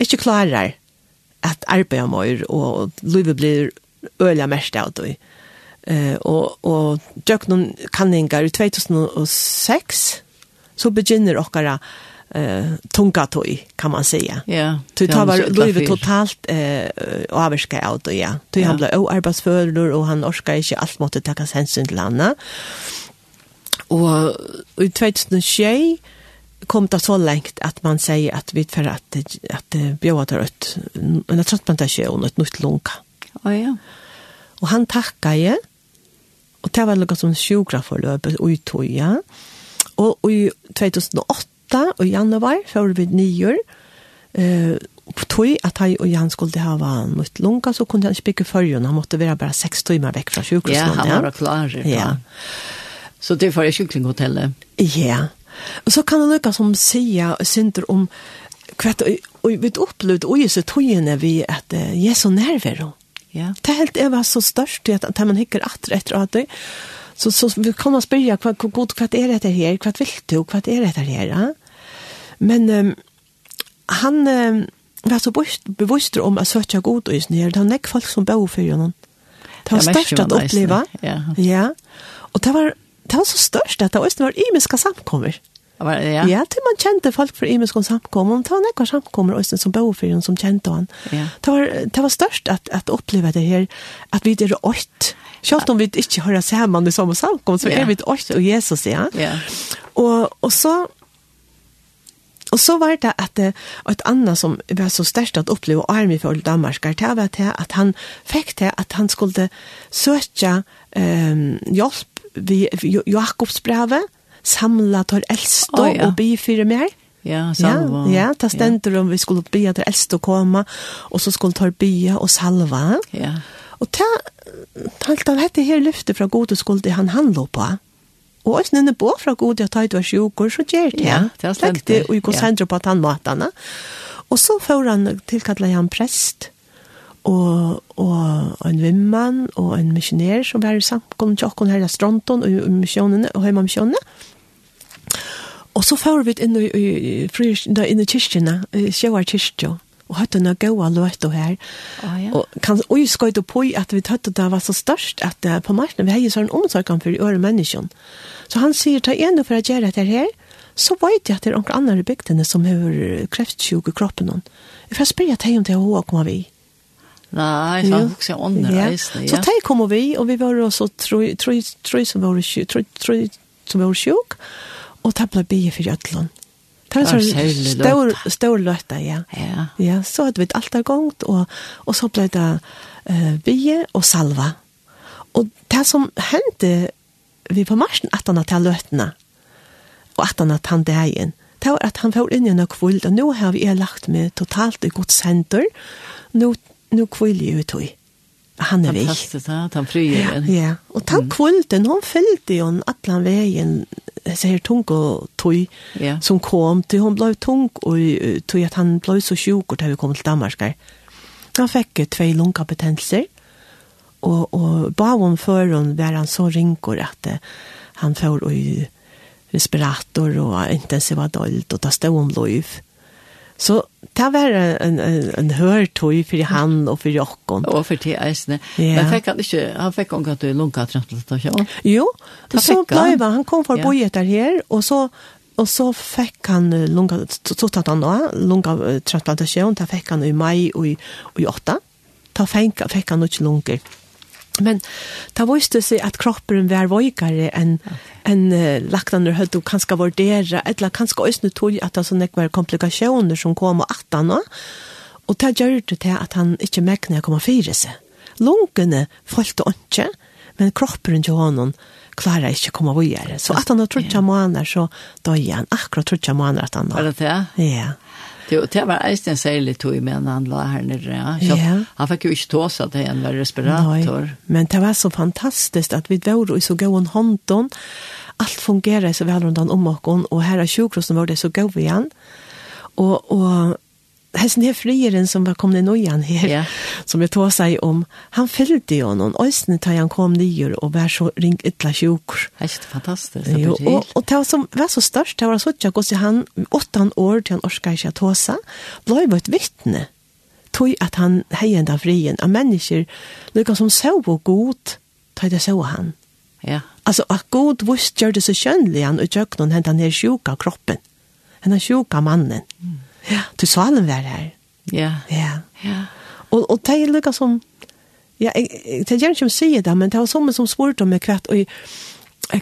ikke klarer at arbeide mer, og livet blir øyla mest av det. Eh, og, og døk noen kanninger i 2006, så begynner dere eh tunga tog, kan man säga. Ja. Du tar var livet totalt eh av det, ja. Du har blivit oarbetsförlor och han orskar inte allt måste ta hänsyn till andra. Och i 2006 kom det så långt att man säger att vi för att att bjöda ut en transplantation ett nytt lunga. Ja, ja. Og han takket jeg, og det var noe som sjukra forløpet og i tog, ja. Og i 2008, og i januar, før vi nyer, eh, tog at han og Jan skulle ha nytt lunga, så kunne han ikke bygge førjen, han måtte være bare seks timer vekk fra sjukhuset. Ja, han var klar. Ja. ja. Så det var sjukringhotellet. Ja. Og så kan det noe som sier, synder om, kvart, og og vi opplevde, og så togene vi at uh, jeg er så nærvær, Ja. Det helt är var så störst att att man hikker atter etter at att så så vi kommer spørre, hva, hva, god vad är det här? Hva vill du? Hva är det här? Ja? Men um, han um, var så bevisst om att söka god og just ner. Det var näck folk som bor for honom. Det var störst att uppleva. Ja. ja. Och det var det var så störst at det var ymiska samkommer. Ja. ja, til man kjente folk för Emil samkommer, samkom. Om tar några samkommer och som bor för hon som kände han. Ja. Det var det var störst att att uppleva det här att vi det är Selv om vi inte hører sammen i samma samkommer, så er vi åt och Jesus ja. Ja. Och och så Och så var det att et annet som var så störst att uppleva army for Danmark det var det att han fikk det att han skulle søke ehm um, hjelp ved Jakobs brevet samla tar eldste oh, ja. og by fyrir mer. Ja, salva. Ja, ja ta stendur ja. om vi skulle be at eldste å komme, og så skulle ta bya og salva. Ja. Og ta, talt av dette her lyftet fra gode skulde han handla på. Og også nynne på fra gode at det var sjukker, så gjør det. Ja, det er stendt. Og vi konsentrer på at han matene. Og så får han tilkallet han prest, og, og, en vimmann, og en missionær som var samkommet til åkken her i Stronton, og, i missionene, og hjemme misjonene. Og så får vi inn i, i, i, inn i kyrkjene, sjøver kyrkjene, og hatt noen gode løter her. Oh, ja. Og kan vi skøyde på at vi tatt det var så størst, at uh, på marknaden vi har jo sånn omsorgen for øre mennesken. Så han sier, ta igjen for å gjøre dette her, så vet jeg at det er noen andre i bygdene som har kreftsjuk i kroppen. Jeg får spørre deg om det er hva kommer vi. Nei, så han også underreis. Ja. Så de kommer vi, og vi var også, tror Tre som var sjuk, og det ble bygget for Jøtlund. Det var en stor, stor løte, ja. ja. Ja, så hadde vi alt det gongt, og, og så ble det uh, bygget og salva. Og det som hendte vi på marsjen at han hadde løtene, og at han hadde han dagen, det var at han var inn i en kvild, og nå har vi lagt med totalt i godt senter, nå, nå kvild jeg ut i han er väg. Fantastiskt att han frier. Ja, og tack mm. kvällen hon följde atlan allan vägen säger tung og tøy, ja. som kom til, hun ble tung och tøy at han ble så sjuk och vi kom til Danmark. Han fikk två lungkompetenser och og, og hon før hun var han så rinkor att han får och respirator og intensiva dolt og ta stå om liv. Så det var en, en, en hørtøy for han og for jokken. Og for til eisene. Ja. Men fikk han ikke, han fikk han gatt du lunka transplantasjon? Jo, det så ble han. Han kom for å bo etter her, og så Og så fikk han lunga, så tatt han også, lunga transplantasjon, da fikk han i mai og i, og i åtta. Da fikk, fikk han ikke lunger. Men ta viste seg at kroppen var vøykare enn okay. en, uh, lagtaner høyde og kanskje vurdere, eller kanskje også tog at det sånn var komplikasjoner som kom og at han og det gjør det til at han ikke mekne å komme fire seg. Lungene følte ikke, men kroppen til honom klarar ikkje koma vøyere. Så at han har trutja måneder, så døg han akkurat trutja måneder at han Är det det? Ja. Det, det var eisen en særlig tog men han la her nere. Ja. Så, ja. Han fikk jo ikke tåse at en var respirator. Nei, men det var så fantastiskt at vi var i så gåen hånden. Allt fungerer så vel rundt om oss, og her er sjukrosen vår det så gåen igjen. Og, og hessen her frieren som var kommet nøyan her, yeah. som jeg tog seg om, han fyllde jo noen øsene til han kom nyer og var så ring ytla sjukker. Det er ikke fantastisk. Det jo, og, og det som var så størst, det var så ikke gått han åttan år til han orska ikke ta seg, ble jo et vittne tog at han heien av frien, av mennesker, noe som så god, tog det så han. Ja. Altså, at god vust gjør det så kjønnelig han, og gjør noen hentan her sjuka kroppen, hentan sjuka mannen. Mm Ja, Du sa salen var her. Ja. Ja. Ja. Og, og det er lukket som, ja, jeg, jeg, jeg, jeg, si det, men det var som som spurte om meg og jeg,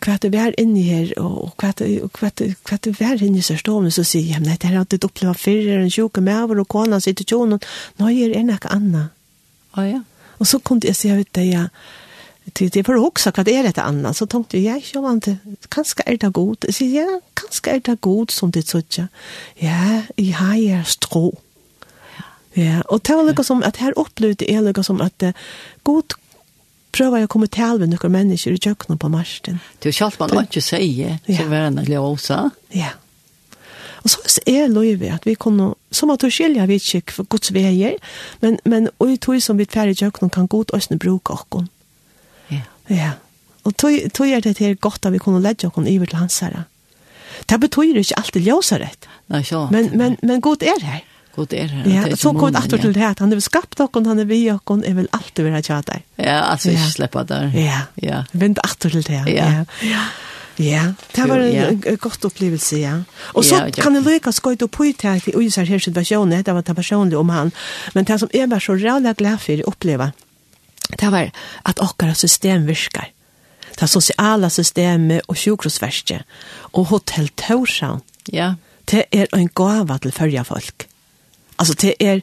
kvart det var inne her og kvart kvart kvart det var inne så stormen så sier jeg nei det er alltid det opplevd før en sjuk med over og kona sitter jo nå gjør er noe annet. Å ja. Og så kunne jeg si, jeg vet det ja til det är för också vad er dette annet, så tänkte jag jag var det, kanskje er det godt. Jeg sier, ja kanskje er det gott som det sådär ja jeg har jeg strå ja og det var liksom at her opplevde jeg liksom som uh, god prøver jeg å komme til med noen mennesker i kjøkkenet på marsten. Det er jo kjalt man ikke sier, så var det litt også. Ja. Og så er løyve at vi kunne, som at du skiljer vi ikke for gods veier, men, men og i tog som vi ferdig i kjøkkenet kan godt også bruke oss. Ja. Og tog er det her godt at vi kunne ledge oss iver til hans herre. Det betyr ikke alltid ljøsarett. Nei, så. Men, men, men god er her. God er her. Ja, så kom det etter til det her. Han er skapt oss, han er vi oss, jeg vil alltid være tja der. Ja, altså ikke slippe der. Ja, ja. vent alltid til det her. Ja, ja. Ja, det var en godt opplevelse, ja. Og så kan jeg lykke skøyte og på til at vi her situasjonen, det var det personlige om han. Men det som jeg var så rævlig glad for å oppleve, det var at okkara system virkar. Det sosiala systemet og sjukhusverket og hotell Torshavn. Ja. Det er en gava til fyrja folk. Altså det er,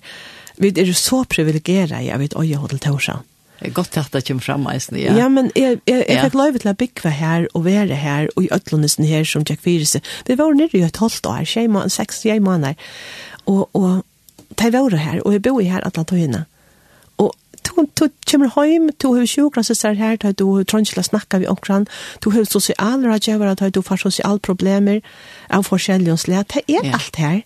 vi er så privilegera i av et øye hotell Torshavn. Det er godt at det kommer frem, eisen, ja. Ja, men jeg, jeg, jeg fikk lov til å bygge her og være her, og i Øtlandesen her som Jack Fyrese. Vi var nere i et halvt år, seks-jeg måneder, og, og de var her, og jeg bor her alle togene du, du kommer hem, du har sjukgrasser her, du har ikke å vi med omkran, du har sosialrådgjøver, du har sosialproblemer av forskjellige slag. Det er yeah. alt her.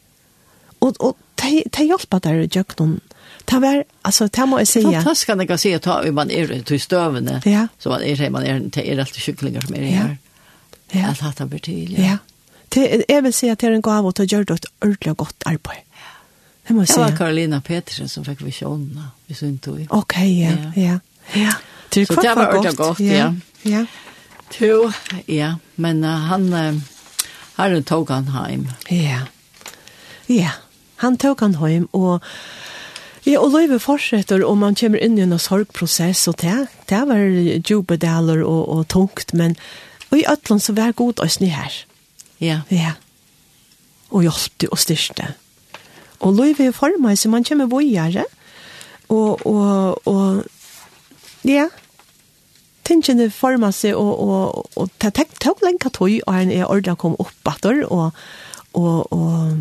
Og, og det, det hjelper der i jøkken. Det var, altså, det må jeg si. Fantastisk kan jeg kan si at man er til støvende, ja. så man er, man er, det er alltid kyklinger som er her. Ja. Alt hatt han blir til, ja. ja. Det, jeg vil si at det er en gave til å gjøre det et ordentlig godt arbeid. Det måste jag. Det var Karolina Petersen som fick visionerna i sin tur. Okej, ja, ja. Ja. Det så det var ordentlig godt, ja. Ja. Jo, ja, men uh, han uh, han tog han hem. Ja. Ja. Han tog han hjem, och Ja, og løyve fortsetter, og man kommer inn i en sorgprosess, og det, det var jubbedaler og, og tungt, men og i Øtland så var god oss ny her. Ja. Ja. Og hjelpte og styrte. Ja. Og lov er formet, så man kommer vågjere. Og, og, og, ja, tingene formet seg, og, og, og det tok lenge tog, og han er ordet kom opp etter, og, og, og,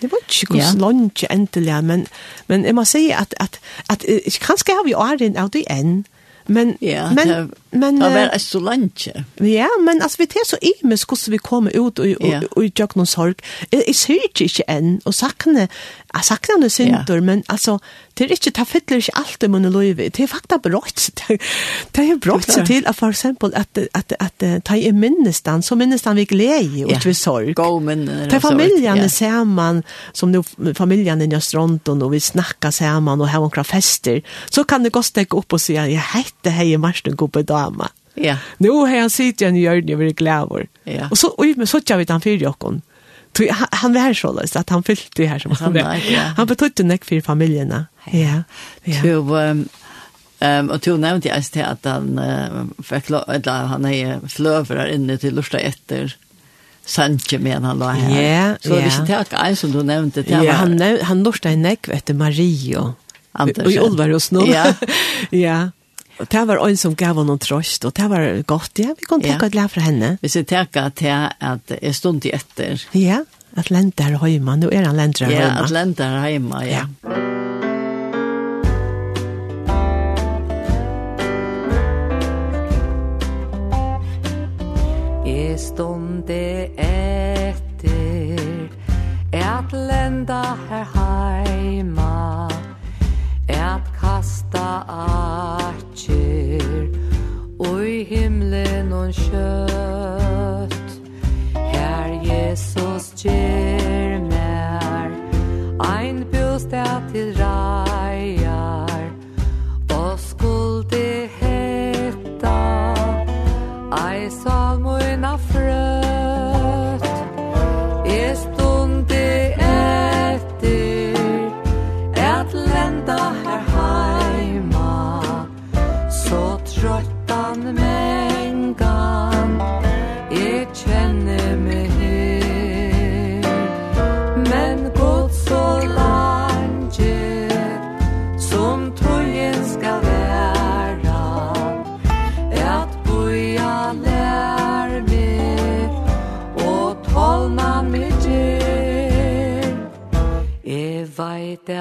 Det var ikke hvordan yeah. lunge endelig, men, men jeg må si at, at, at, at kanskje har vi åren av det enn, Men ja, men det, men det var så langt. Ja, men as vi tar så i men skulle vi komme ut og og, og jag någon sorg. Jag ser inte än och saknar jag saknar nu synder men alltså det er ikke, det fyller ikke alt i min løyve, Det er faktisk brått. Det [LAUGHS] er brått til at for eksempel at, at, at, at ta i minnestan, så minnestan vi glede og ikke vi sorg. Gå minner. Det er familiene sammen, som nu familiene i Østronton, og vi snakker sammen og har noen fester, så kan det gå stekke opp og si at jeg heter hei Marsten Gubbe Dama. Ja. Nu har han sitt igjen i hjørnet og vært glæver. Ja. Og så, og, så tja vi den fyrir jokken han han var så løs at han fyllde her som han var. Han betydde nekk for familjerna. Ja. ja. Du, um, um, og du nevnte jeg til at han, uh, fikk, eller, han er fløver inne til lørsta etter Sanche men han la her. Ja, så det visste jag en som du nämnde det ja. han han norsta en näck vet Mario. Anders. Och Olvar och Snor. Ja. [LAUGHS] ja. Og det var en som gav honom trøst, og det var godt, ja. Vi kunne takke ja. et lær fra henne. Hvis jeg takker til at jeg stod etter. Ja, at lente her hjemme. Nå er han lente her hjemme. Ja, at lente her hjemme, ja. ja. Jeg stod etter at lenda her heima at kasta av oj himlen och kött Herr Jesus Jesus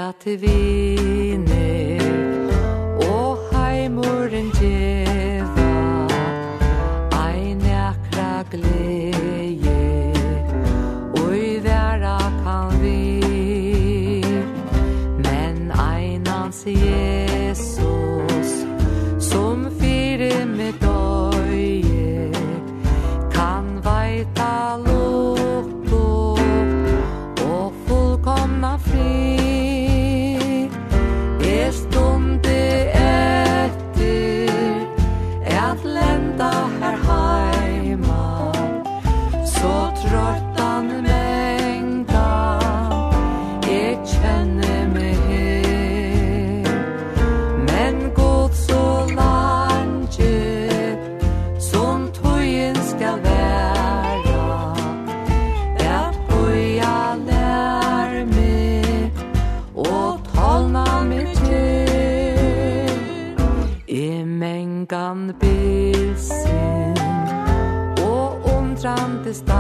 at vi this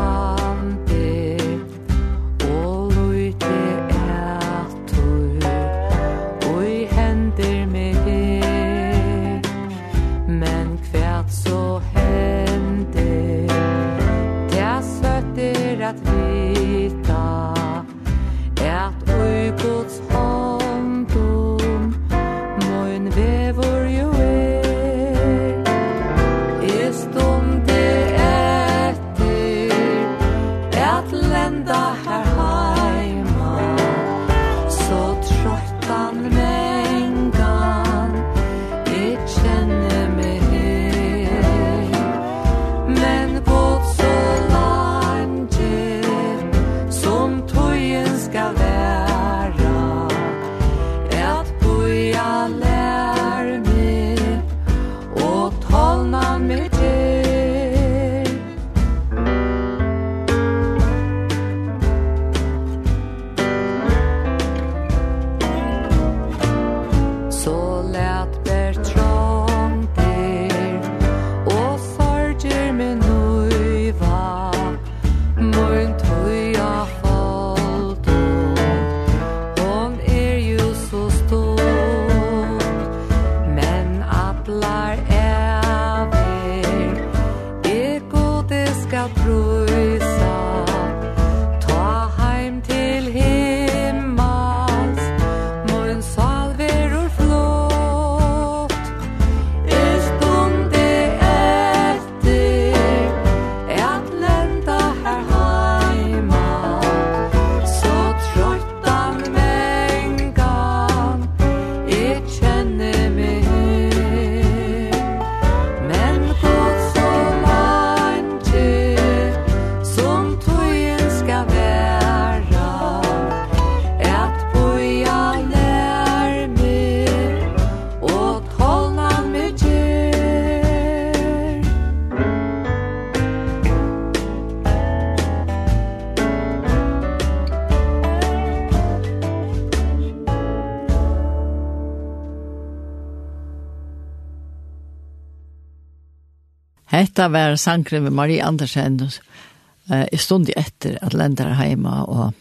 Hetta var sankre med Marie Andersen eh, i stund efter att lendar hemma och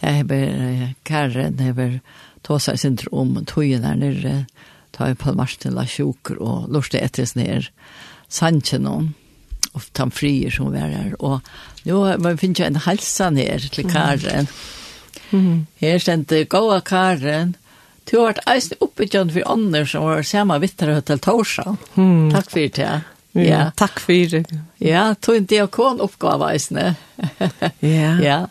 det hever Karen hever tåsa sin om tøyen her när ta i Palmarsten la sjuker og lorste etter snir sanchen og og tan frier som var her og nå man finner en halsa nere til Karen mm. her stendte gåa Karen Du har vært eisen oppbyggjan for andre som var samme vittere til Torsan. Mm. Takk for det. Ja. Takk for Ja, tog en diakon-oppgave, eisne. ja. [LAUGHS] Ja.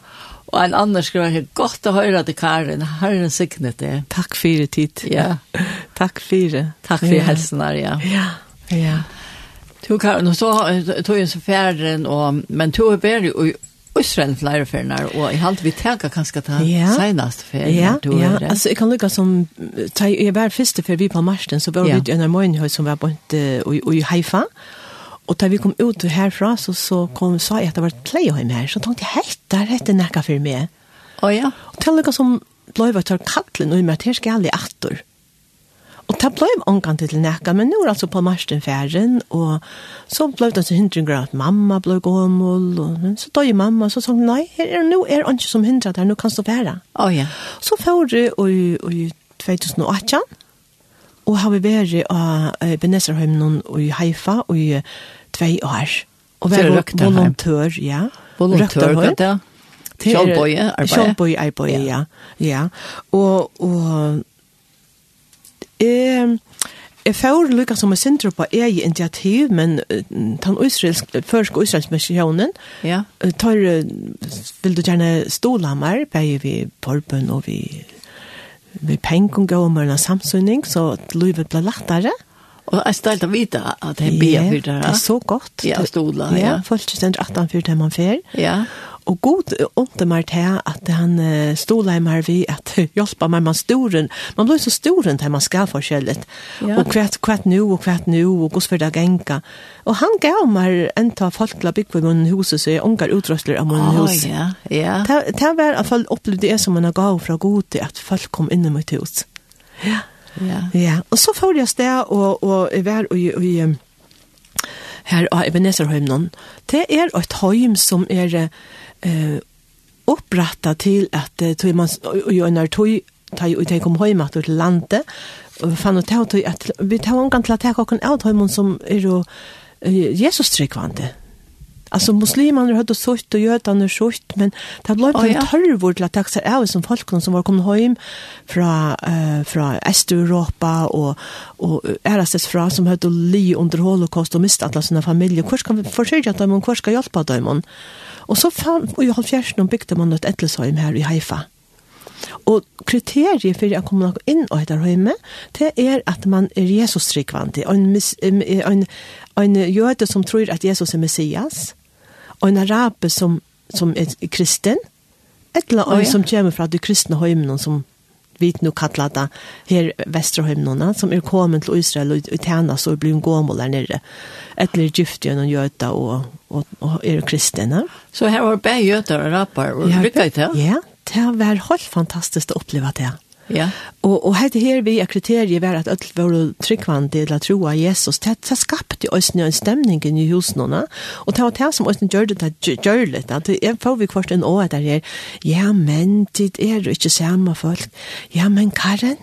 Og en annen skriver her, godt å høre til Karin, Herren signet det. Takk for tid. Ja. [LAUGHS] Takk for Takk for ja. helsen her, ja. Ja, ja. Du Karin, og så tog jeg så ferden, og, men du er bedre, og Israel flere ferner, og jeg halte vi tenker kanskje ta ja. seneste ferien. Ja, du, ja. Er, altså jeg kan lukka som, jeg var første ferie vi på Marsten, så var ja. vi i en morgen som var bort uh, i Haifa, Og da vi kom ut herfra, så, så kom, sa jeg at det var et pleiehjem her, så tenkte jeg, hei, der heter nekka for meg. Å oh, ja. Og til lukka som blei var til och og med at her skal jeg atter. Og det ble omgang til nekka, men nå er altså på marsten færen, og så ble det så hindringer at mamma ble gammel, og men så døg mamma, så sa hun, nei, her er, nå er det ikke som hindret her, nå kan du være. Oh, ja. Så får det i 2018, og har vi vært av Beneserheimen og i Haifa og i tve år. Og vi er volontør, ja. Volontør, ja. Kjølbøye, arbeid. Kjølbøye, arbeid, ja. ja. Og, og Eh, Jeg får lykka som jeg sindru på eget initiativ, men den israelsk, først israelsk missionen, ja. tar, vil du gjerne stola mer, beie vi porpen og vi vi pengkong og en samsynning så livet blir lettere. Mm Og jeg stelte å vite at jeg bia for det. Det er så godt. Ja, stola, ja. ja. Folk stender 18 for det man fer. Ja. Og god ånte meg til at han stola i meg ved at [LAUGHS] hjelpa meg med storen. Man blir så storen til man skal forskjellig. Ja. Og kvett, kvett nu, og kvett nu, og gos for det genka. Og han gav meg en ta folk til å bygge min munnen huset, så jeg unger utrøsler av min huset. Oh, ja, ja. Det var i hvert fall opplevd det som en gav fra god til at folk kom inn i mitt hus. Ja. Ja. ja. Og så får jeg sted, og, og jeg var i, i her av Ebeneserhøymnen. Det er et høym som er eh, opprettet til at tog man, og jo når tog, tog, tog kom heim at til landet, og fann og tog at vi tar omgang til at jeg kan av høymnen som er jo Jesus tryggvande. Alltså muslimerna hade sått och jötarna sått men det blev en ja. törvor till att taxa är som folk som var kommit hem från eh från Östeuropa och och RSS från som hade li under holocaust och mist alla sina familjer. Hur ska vi försöka att de hur ska hjälpa dem? Och så fann och jag har byggde man ett ättelsheim här i Haifa. Og kriteriet for å komme inn og etter hjemme, det er at man er Jesus-tryggvandig, en, en, en jøde som tror at Jesus er Messias, en arabe som, som er kristen, eller en oh, ja. som kommer fra de kristne høymene som vi nu kallar det her Vesterheimnona, som er kommet til Israel og, og tjenas og blir en gåmål der nere. Etter gift gjennom gjøta og, og, og er kristne. Så her var bare jøter og rapper og ja, rykket til? Ja, det var helt fantastisk å oppleve det. Ja. Ja. Og, og hette her vi er kriteriet var at alt var tryggvande til å tro av Jesus. Det, det skapte også en stemning i husen henne. Og det var det som oss gjør det gjør litt. At jeg får vi kvart en år der her. Ja, men det er jo ikke samme folk. Ja, men Karen,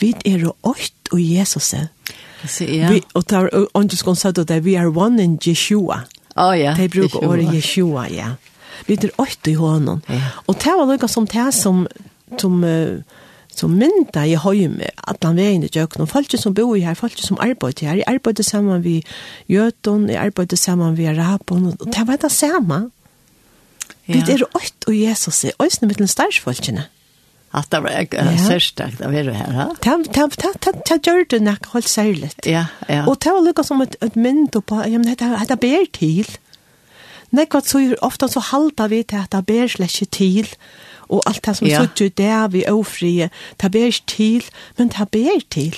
vi er jo åkt og Jesus Så Ja. Vi, og det var åndeskånd sa det, vi er one in Yeshua. Å oh, ja, De bruker året Yeshua, ja. Vi er åkt i hånden. Ja. Og det var noe som det som, som uh, så mynda i høyme at han veien i djøkken, og folk som bor her, folk som arbeider her, jeg arbeider sammen vi Gjøton, jeg arbeider sammen vi Arabon, og det var det samme. Ja. Det er åkt og Jesus er, og med den størsfolkene. At det var ja. sørstakt av henne her, ha? Det det gjør det nok helt særlig. Ja, ja. Og det var lukket som et, et mynd på, ja, men det er bedre til. Nei, hva så ofte så halter vi til at det er bedre slett til, og alt det som ja. sutt ut der vi ofrie, det ber ikke til, men det ber til.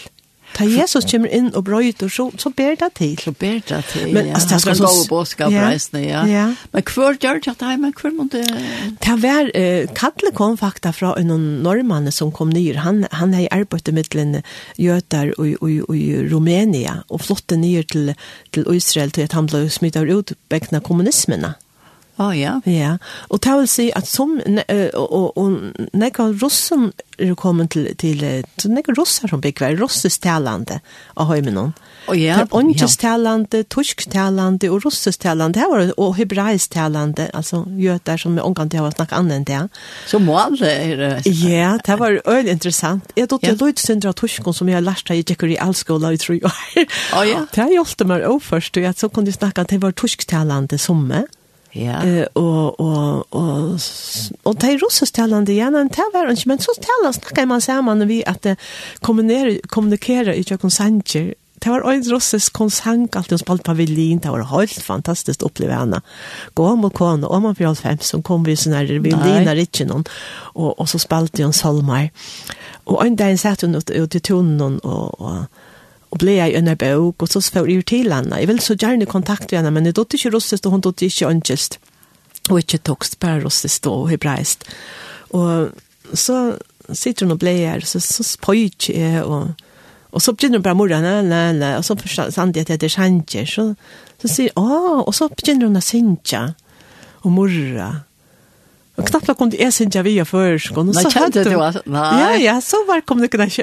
Ta Jesus kommer inn og brøyter, så, så ber det til. Så ber det til, men, ja. Altså, det skal lov og bådskap ja. reisende, ja. ja. Men hver gjør det at men hver må det... Var, uh, Kalle kom fakta fra en norrmann som kom nyr. Han, han er i arbeidet mittelen jøter i, i, i Rumenia, og flottet nyr til, til Israel til at han ble smittet ut begge kommunismene. Ja, ja. Ja, og det vil si at som, ne, og, og, og nekka russen er kommet til, til så nekka russer som bygger, byggver, russestalande av høymenon. Oh, ja. Det er åndjestalande, torsktalande og russestalande, det var og hebraistalande, altså gjøter som er omgang til å snakke annet enn det. Så mål er det. Ja, det var øyelig interessant. Jeg tog til Lloydsyndra av torskon som jeg har lært i Jekker i Alskola i tru år. Oh, ja. Det har hjulpet meg også først, og jeg så kunne jeg snakke at det var torsktalande somme. Ja Ja. Eh och och och och det russiska talande igen en tavar och men så talar snackar man samman vi att kommunicera kommunicera i konsanter. Det var en russisk konsang alltid som på violin. Det var helt fantastiskt upplevelse henne. Gå om och kon om man blir fem som kom vi sån här violinar inte någon och och så spalte hon Solmar. Och en dag satt hon ut i tonen och och og ble jeg under bøk, og så spør jeg til henne. Jeg vil så gjerne kontakte henne, men jeg dotter ikke russisk, og hun dotter ikke ønskjøst. Og ikke tokst, bare russisk og hebraist. Og så sitter hun og ble her, så, så spøyt jeg, og, og så begynner hun bare mora, nei, nei, nei, og så forstår jeg at det er sanje, så, så sier, åh, og så begynner hun å synge, og morra, Og knappt da jag kunde ens inte via förskon. Så hade det nei. Ja, ja, så var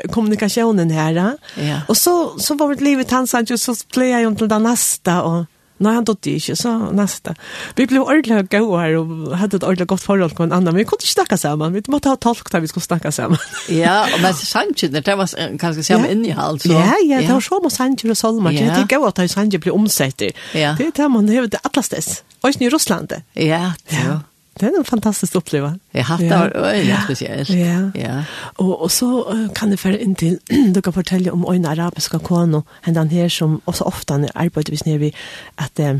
kommunikasjonen her, Ja. Og så så var det livet hans ju så ble pleja ju till den nästa och Nej, han tog det inte, så neste. Vi ble ordentlig gode her, og hadde et ordentlig godt forhold med en annen, Men vi kunne ikke snakke sammen, Vi måtte ha tolk da vi skulle snakke sammen. [LAUGHS] ja, og men sannsynligt, det var kanske samma ja. innehåll. Så. Ja, ja, det var så med sannsynligt og solmar. Ja. Det är goda at sannsynligt blir omsetter. Ja. Det er det man har det allastess. Och i Russland. Ja, ja. Det er en fantastisk upplevelse. Jeg har hatt det öjligt ja. spesielt. Ja. ja. Og, og så kan jeg føre inn til, [CLEARS THROAT] du kan fortelle om en arabiska kono, den her som også ofte han arbeider hvis nere vid, att eh,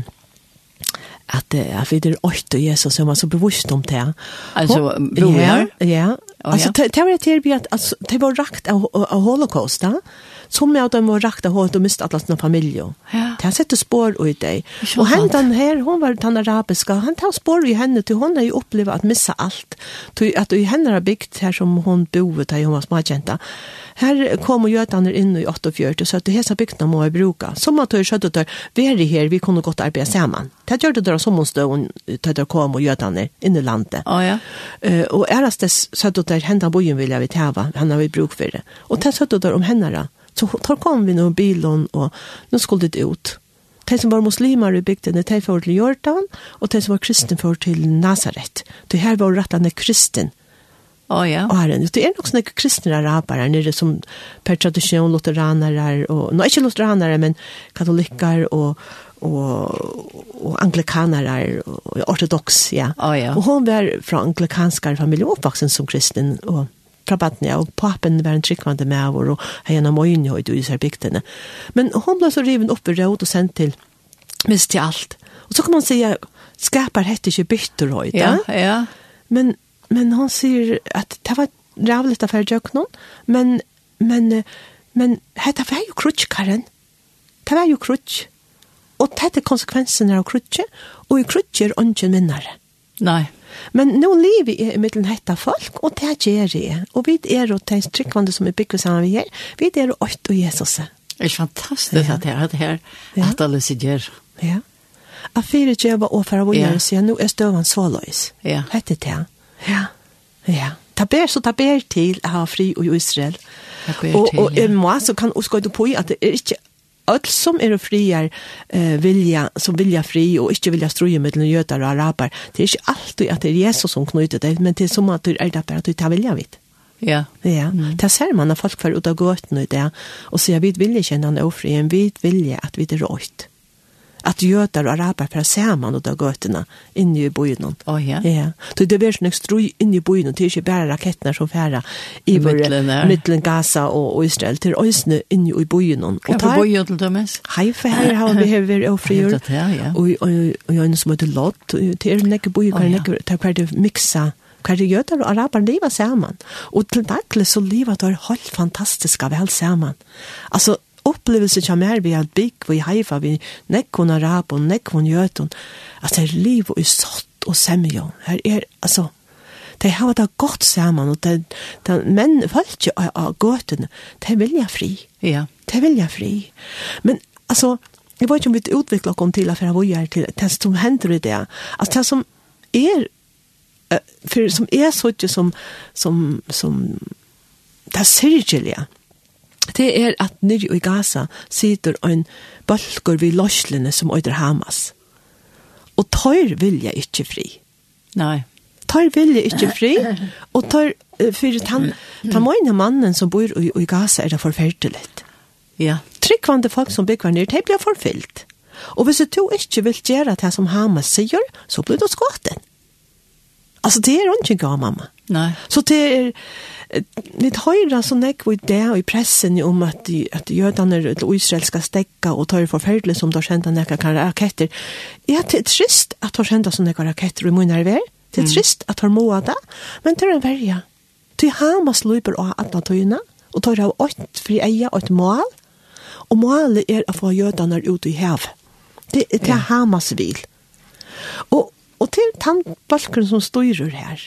att at vi det åtte och Jesus som var så bevisst om det. Alltså broar. Ja. ja. Alltså det var det at, altså, det var rakt av, av Holocaust, som jag dem var rakta hårt och mist alla sina familjer. Ja. Det sätter spår i dig. Och han den här hon var den arabiska. Han tar spår i henne till hon har ju upplevt att missa allt. Till att i henne har byggt här som hon bodde där hon var småjenta. Här kom och götaner in i 48 så att det hela bygden må jag bruka. Som att jag skötte där vi är här vi kunde gott arbeta samman. Det gjorde det som hon stod och där kom och götaner in i landet. Ja ja. Eh och är det så att där hända bojen vill jag vi täva. Han har vi bruk för det. Och det så att om henne Så tar kom vi nu bilen och nå skulle det ut. De som var muslimer i bygden, de för til Jordan och de som var kristen för till Nazaret. Det här var rättande kristen. Ja, ja. Och här, det er nok sånne kristna araber nere som per tradition lutheranere, och, nå, inte lutheranere, men katolikker och och och anglikanare och ortodox ja. Oh, ja. Och hon var från anglikanska familie, oppvaksen som kristen och fra badene, og papen var en tryggvande med vår, og hei gjennom øynene høyde i seg bygdene. Men hun ble så riven opp i råd og sendt til, mist til alt. Og så kan man säga skapar hette ikke bytter høyde. Ja, ja. Men, men hun sier at det var rævligt affær jøknon, men, men, men det var jo krutskaren. Det var jo krutsk. Og dette er konsekvensen av krutsk, og i krutsk er ånden minnere. Nei. Men nå lever jeg i middelen hette folk, og det gjør jeg. Og vi er jo til tryggvande som er bygget sammen vi her, vi er jo åkt og Jesus. Det er fantastisk ja. at det er det her, ja. at alle sier. Ja. Jeg fyrer ikke jeg var overfor av å gjøre, så jeg nå er støvann svaløys. Ja. Hette det. Ja. Ja. Ta ber så ta ber til å ha fri og Israel. Ta ber Og, og, og, ja. og så kan også gå på i at det er ikke öll som är er friar eh, vilja, som vilja fri och inte vilja ströja mellan jötar och araber. Det är inte alltid att det är Jesus som knyter det, men det är som att det är därför att du tar vilja vid. Ja. Ja. Mm. Det ser man när folk för ut av gåten och det och säger vi vill känna en ofri, vi vill att vi det rätt at jötar og araber för samman och då götterna inne i byn. Oh, ja. Ja. Så det blir snäck stroj inne i byen, det er ikke bare rakettene som färra i mittlen Gaza og Israel till ösne inne i byn. Och tar byn till dem. Hej för her har vi her vært ofre här Ja, för Og och jag som heter Lot er en näcke byn kan näcke ta hver det mixa kan det göra og araber leva samman. Og til daglig så lever det helt fantastiska väl samman. Alltså opplevelse som er vi at bygg vi haifa vi nekkon arab og nekkon jøton at det er liv og sott og semjon her er altså de har det godt sammen og de, de, men folk av, av gøtene de vilja fri ja. de vilja fri men altså jeg vet ikke om vi utvikler kom til för jeg var her til det som hender i det altså det som er for som er sånn som som som det er syrgelige det er at nyrje i Gaza sitter en bølger vid løslene som øyder Hamas. Og tar vilja jeg ikke fri. Nei. Tar vilja jeg ikke fri, og tar, for han, han mine mannen som bor i, i Gaza er det forferdelig. Ja. Tryggvande folk som bygger ned, de blir forfyllt. Og hvis du ikke vil gjøre det som Hamas sier, så blir du skåten. Altså, det er ikke gav, mamma. Nei. Så det er, Vi høyre så nekk vi det i pressen om at, de, at jødene og Israel skal stekke og tar forferdelig som de kjente nekka kan raketter. Ja, det er trist at de kjente som nekka raketter i munnen er Det er trist at de må det, men det er en verja. Til Hamas løper av alle tøyene, og tar av åtte fri eier og et mål, og målet er å få jødene ut i hev. Det, det er Hamas vil. Og, og til tannbalken som styrer her,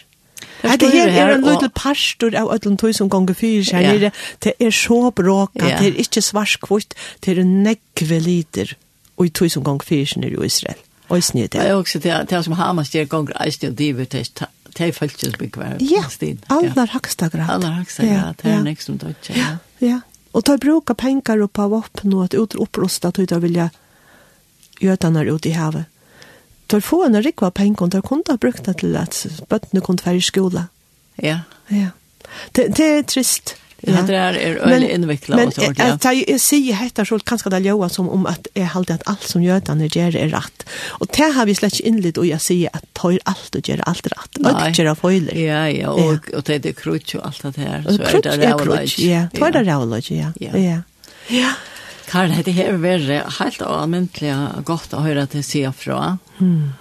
Det her er en liten pastor av ødelen tog som ganger fyrer seg nere. Det er så bråka, det er ikke svarskvort, det er nekve liter og i tog som ganger fyrer seg nere i Israel. Og i snitt. Det er også det som Hamas gjør gonger eisne og divet eist Det er følelsesbyggvær. Ja, aller haksta grad. Aller haksta grad, det er nek som dødt. Ja, ja. Og ta bruka pengar upp av vapen og at utroprosta tog å vilja jötarna ut i havet tar få en rikva pengar tar kunde ha brukt det til at bøttene kunne være i skola. Ja. Ja. Det, det er trist. Ja. Det er där är öle men och sånt. Men jeg, jeg sier heter så kanskje det låter som om at jeg halte at alt som gör utan det är rätt. Och det har vi slett ikke innlitt och jag säger att tar allt och gör allt rätt. ikke gjør feiler. Ja, ja, Og, og det er krutch og alt det här så är det rätt. Ja, det är ja. Ja. Ja. Ja. Karl, det har vært helt almindelig godt å høre til sida fra. Mm.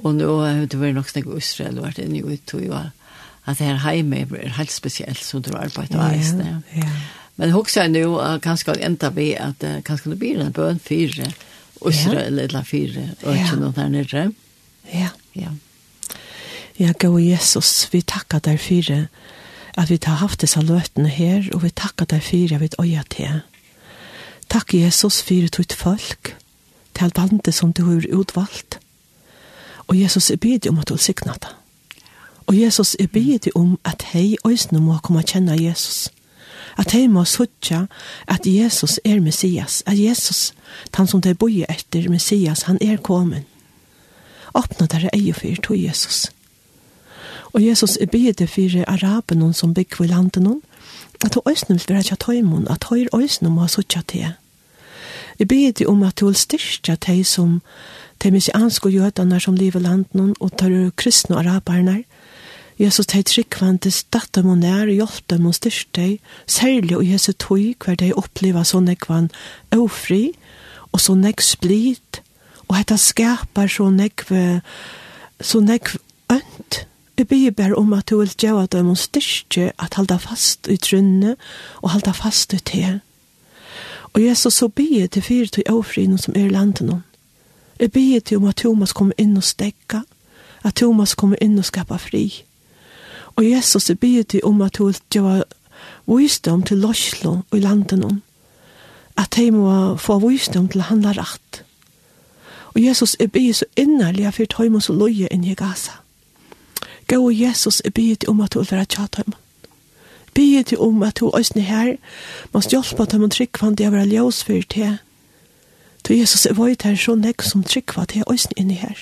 Og nå har det vært nok snakk i Israel, og vært inne ut, og at det her hjemme er helt spesielt, så du arbeider og eisene. Ja, ja. Men husker jeg nå, kanskje enda vi, at kanskje det blir en bøn fire, Israel yeah. eller fire, og ikke noe der nere. Ja. Ja. Ja, gode Jesus, vi takkar deg fire, at vi har haft disse løtene her, og vi takkar deg fire, at vi har hatt til Takk Jesus fyrir ditt folk, til bandet som du har utvalgt. Og Jesus er bidig om at du sikna det. Og Jesus er bidig om at hei òsne må komme kjenne Jesus. At hei må sutja at Jesus er Messias. At Jesus, han som de bor etter Messias, han er kommet. Åpna dere eie for to Jesus. Og Jesus er bidig for araben som bygg landet noen. at du òsne vil være tja tøymon, at høyr òsne må sutja til Jeg ber dig om at du vil styrke dig som de misianske jødene som lever landen og tar kristne araberne. Jesus, de tryggvande statt dem og nær, hjelp dem og styrke deg, særlig og Jesus tog hver de opplever så nekvann ofri og så nek split, og dette skaper så nekv så nekv ønt. Jeg ber bare om at du vil gjøre dem og styrke at halda fast i trunne og halda fast i det Og Jesus så bygge til fire til avfriden som er i landet nå. Jeg bygge til om at Thomas kommer inn og stekka, at Thomas kommer inn og skapa fri. Og Jesus jeg bygge til om at hun gjør visdom til Loslo og i landet nå. At de må få visdom til å handle rett. Og Jesus jeg bygge så innerlig for Thomas så løye inn i Gaza. Gå Jesus jeg bygge til om at hun vil være tjatt bygge til om at du øsne her, man hjelpe til man tryggvann det var ljøs for til. Du Jesus er vøyt her så nek som tryggvann det er øsne inni her.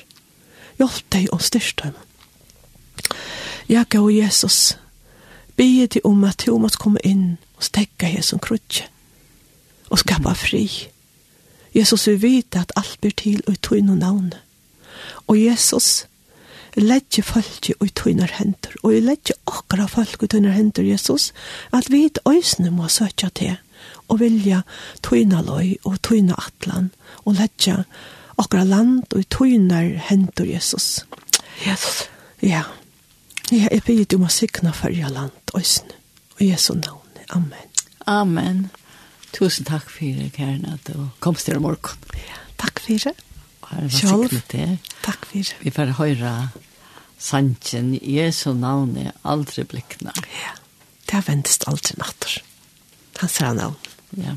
Hjelp deg og styrst dem. Jaga og Jesus, bygge til om at du måtte komme inn og stekka her som krutje og skapa fri. Jesus vil vite at alt blir til og i tøyne navn. Og Jesus, Jeg legger folk i tøyner hender, og jeg legger akkurat folk i tøyner hender, Jesus, at vi i øsene må søke til, og vilja tøyne løy og tøyne atlan, og legger akkurat land og tøyner hender, Jesus. Jesus. Ja. Ja, jeg blir du å sikne for jeg land, øsene, og Jesu navn. Amen. Amen. Tusen takk for det, Karen, at du kom til morgen. Ja, takk for det. Sjálf. Takk fyrir. Vi får høyra sanchen Jesu navn aldri blikna. Ja, det er vendest aldri natter. Han ser navn. Ja.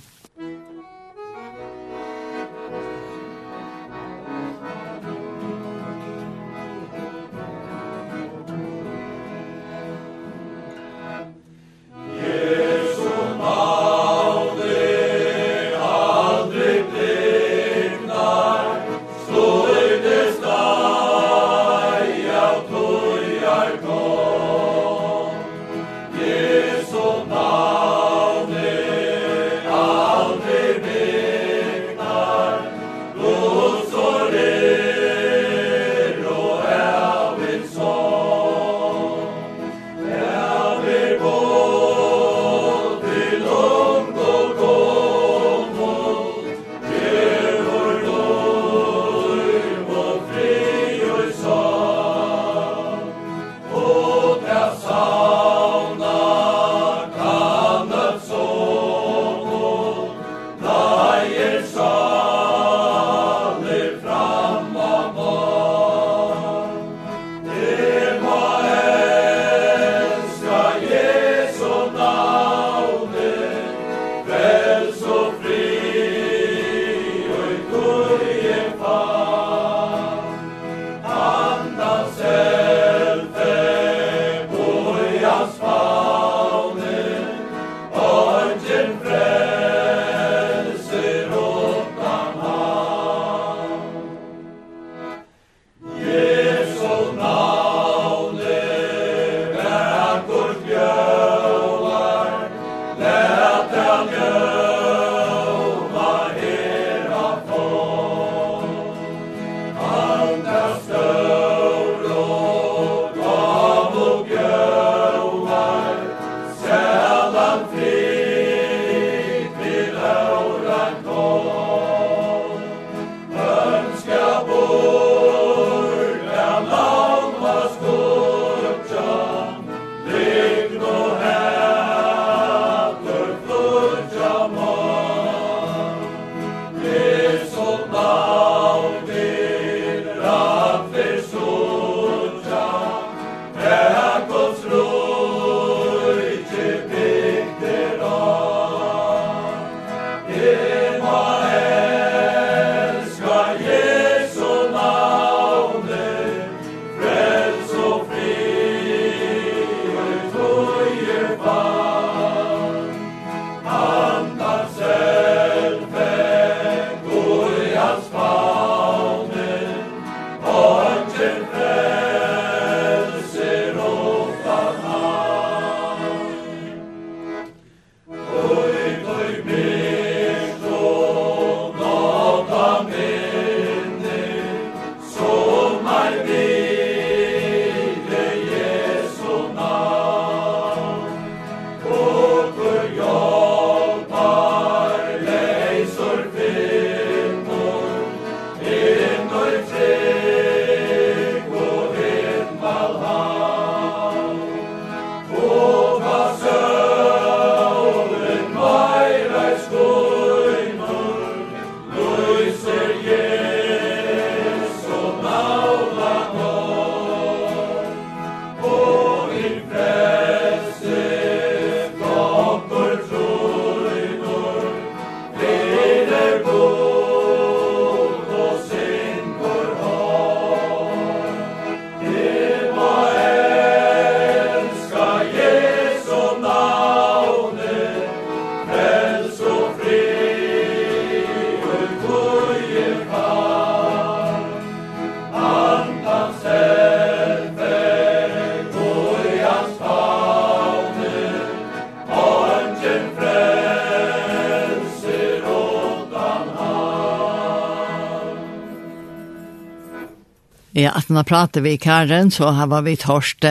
har pratat vi Karen så har vi vi torste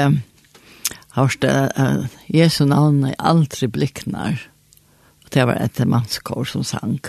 torste uh, Jesu namn er aldrig blicknar. Och det var ett mannskår som sank.